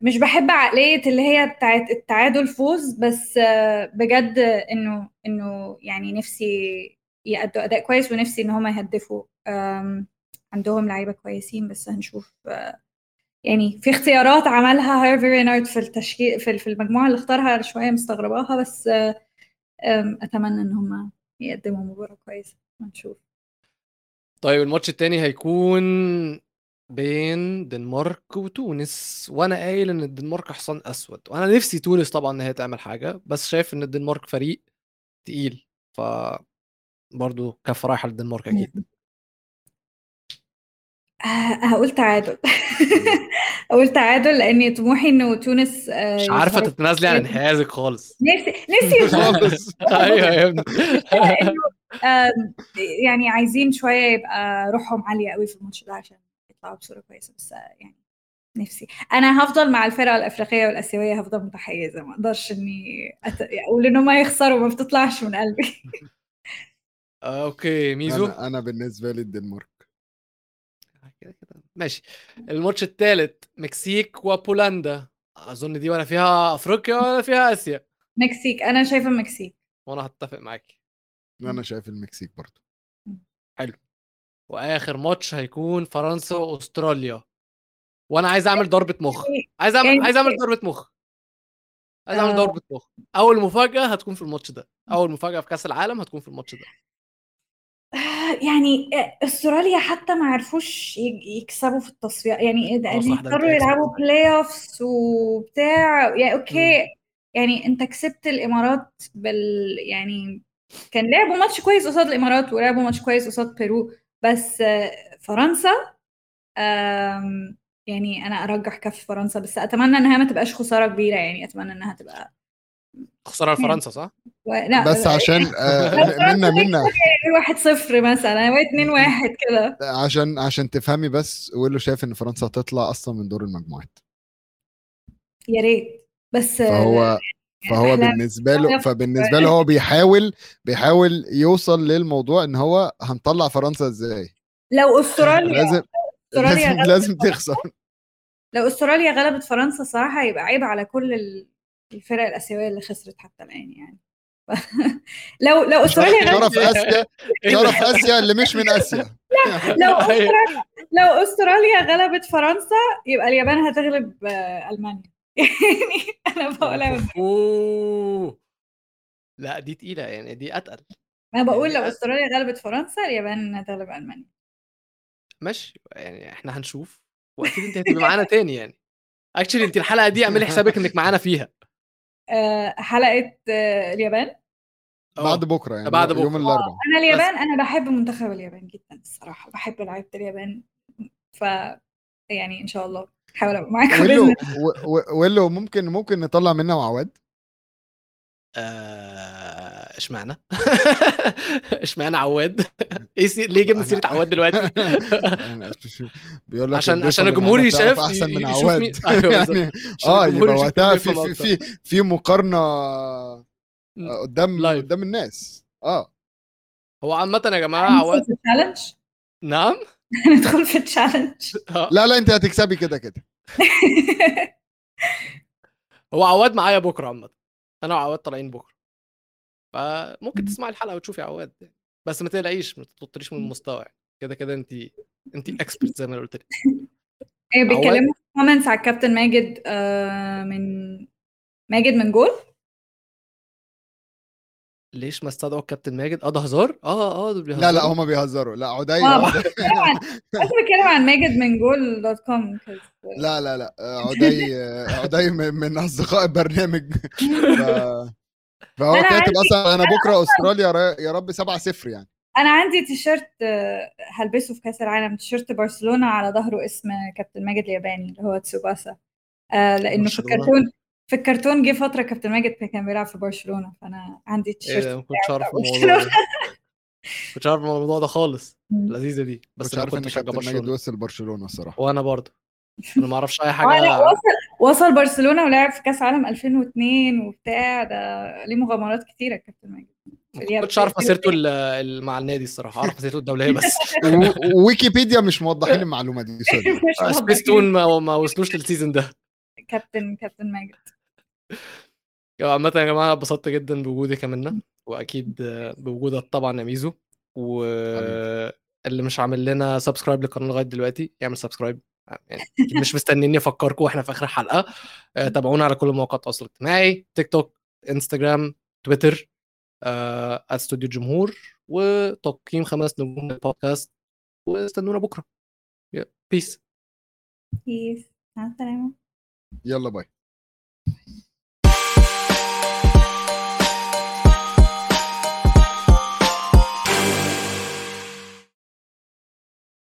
مش بحب عقلية اللي هي بتاعت التعادل فوز بس آه، بجد إنه إنه يعني نفسي يأدوا أداء كويس ونفسي إن هم يهدفوا عندهم لعيبة كويسين بس هنشوف آه، يعني في اختيارات عملها هيرفي رينارد في التشكيل في المجموعة اللي اختارها شوية مستغرباها بس آه، أتمنى إن هم يقدموا مباراة كويسة هنشوف طيب الماتش التاني هيكون بين دنمارك وتونس وأنا قايل إن الدنمارك حصان أسود. وأنا نفسي تونس طبعا إن هي تعمل حاجة بس شايف إن الدنمارك فريق تقيل ف برضه كفه رايحة للدنمارك أكيد. آه، هقول تعادل. هقول تعادل لأن طموحي انه تونس آه، مش عارفة تتنازلي عن انحيازك خالص. نفسي نفسي خالص. أيوه يا ابني. يعني عايزين شوية يبقى روحهم عالية قوي في الماتش ده عشان يطلعوا بصورة كويسة بس آه، يعني نفسي. أنا هفضل مع الفرق الأفريقية والآسيوية هفضل متحيزة ما أقدرش إني أت... أقول إن هم يخسروا ما بتطلعش من قلبي. آه، okay. ميزو؟ أنا أنا بالنسبة لي الدنمارك. كده كده. ماشي. الماتش الثالث مكسيك وبولندا. أظن دي ولا فيها أفريقيا ولا فيها آسيا. مكسيك. أنا شايفة المكسيك وأنا هتفق معاكي أنا شايف المكسيك برضو. وآخر ماتش هيكون فرنسا وأستراليا. وأنا عايز أعمل ضربة مخ. يعني- عايز اعمل يعني- عايز أعمل ضربة مخ. عايز أعمل آه. ضربة مخ. أول مفاجأة هتكون في الماتش ده. أول مفاجأة في كأس العالم هتكون في الماتش ده. يعني أستراليا حتى ما عرفوش يكسبوا في التصفيات يعني آه، أنت يضطروا expert. يلعبوا play-offs وبتاع. يعني okay. يعني أنت كسبت الإمارات بال يعني كان لعبوا ماتش كويس قصاد الإمارات ولعبوا ماتش كويس قصاد بيرو. بس آه، فرنسا يعني أنا أرجح كف فرنسا بس أتمنى إنها ما تبقاش خسارة كبيرة يعني أتمنى إنها تبقى خسارة لفرنسا صح؟ و... لا بس عشان آه، منا منا. واحد صفر مثلا أو اتنين واحد كده. عشان عشان تفهمي بس ويلو شايف إن فرنسا هتطلع أصلا من دور المجموعات. يا ريت. بس فهو فهو بالنسبة له. فبالنسبة له هو بيحاول بيحاول يوصل للموضوع إن هو هنطلع فرنسا إزاي لو استراليا لازم أستراليا لازم لازم تخسر لو أستراليا غلبت فرنسا صراحة يبقى عيب على كل ال- الفرق الآسيوية اللي خسرت حتى الآن يعني لو لو أستراليا غلبت شرف اسيا؟ شرف آسيا اللي مش من آسيا لو أيوة. استراليا لو أستراليا غلبت فرنسا يبقى اليابان هتغلب آه، ألمانيا يعني أنا بقولها من- أوه! لا دي تقيلة يعني دي أتقل. أنا بقول يعني لو أ- أستراليا غلبت فرنسا اليابان هتغلب ألمانيا. ماشي. يعني إحنا هنشوف. وأكيد أنت هتبقي معانا تاني يعني. اكشلي أنت الحلقة دي اعملي حسابك إنك معانا فيها. آه، حلقة آه، اليابان. بعد بكرة يعني بعد يوم بكرة. الأربعاء. أنا اليابان أنا بحب منتخب اليابان جدا الصراحة. بحب لعيبة اليابان. ف يعني إن شاء الله. حاول أبقى معاكم ويلو بإذن و- و- ويلو ممكن ممكن نطلع منها وعواد آه، إشمعنى؟ إشمعنى عواد؟ إيه سي... ليه جبنا سيرة عواد دلوقتي؟ يعني بيقول لك عشان عشان الجمهور يشاف أحسن من عواد بالظبط. يعني آه يبقى يشوف وقتها في في. في, في مقارنة. آه، قدام live. قدام الناس آه هو عامة يا جماعة عواد نعم ندخل في ال challenge آه. لا لا انت هتكسبي كده كده. هو عواد معايا بكرة عامة. أنا وعواد طالعين بكرة. فممكن تسمعي الحلقة وتشوفي عواد بس ما تقلقيش ما تطريش من المستوى يعني. كده كده أنت أنت expert زي ما أنا قلت لك. إيه؟ بيتكلموا في comments على الكابتن ماجد آه من ماجد من جول. ليش ما استدعوا الكابتن ماجد آه ده هزار آه آه دول لا لا بيهزروا. هما بيهزروا لا عدي آه بس بتكلم عن ماجد من Goal dot com لا لا لا عدي عدي من, من أصدقاء البرنامج. فهو كاتب عندي- أصلا أنا بكرة أستراليا را- يا رب 7 0 يعني أنا عندي تيشيرت آه، هلبسه في كأس العالم تيشيرت برشلونة على ظهره اسم كابتن ماجد الياباني اللي هو تسوباسا آه لأنه في؟ الكرتون في الكرتون جه فترة كابتن ماجد كان بيلعب في برشلونة فأنا عندي إيه التيشيرت ده ما كنتش عارف بتاع الموضوع ده. ما كنتش عارف الموضوع ده خالص مم. لذيذة دي. بس أنا عارف إن كنت بشجع كابتن ماجد برشلونة. وصل برشلونة الصراحة. وأنا برضه. أنا ما أعرفش أي لا حاجة. وصل وصل برشلونة ولعب في كأس عالم 2002 وبتاع. ده ليه مغامرات كتيرة كابتن ماجد. ما كنتش عارف مسيرته مع النادي الصراحة. أعرف مسيرته الدولية بس. و- وويكيبيديا مش موضحين المعلومة دي sorry. واضح. سبيس تون ما, ما وصلوش لل season ده. كابتن كابتن ماجد. عامة يا جماعة اتبسطت جدا بوجودك يا منى وأكيد آه، بوجودك طبعا يا ميزو واللي مش عامل لنا subscribe للقناة لغاية دلوقتي يعمل subscribe يعني أكيد مش مستنيني أفكركم وإحنا في آخر الحلقة آه، تابعونا على كل مواقع التواصل الاجتماعي تيك توك انستجرام تويتر آه، استوديو الجمهور وتقييم خمس نجوم للبودكاست واستنونا بكرة. بيس بيس مع السلامة. يلا bye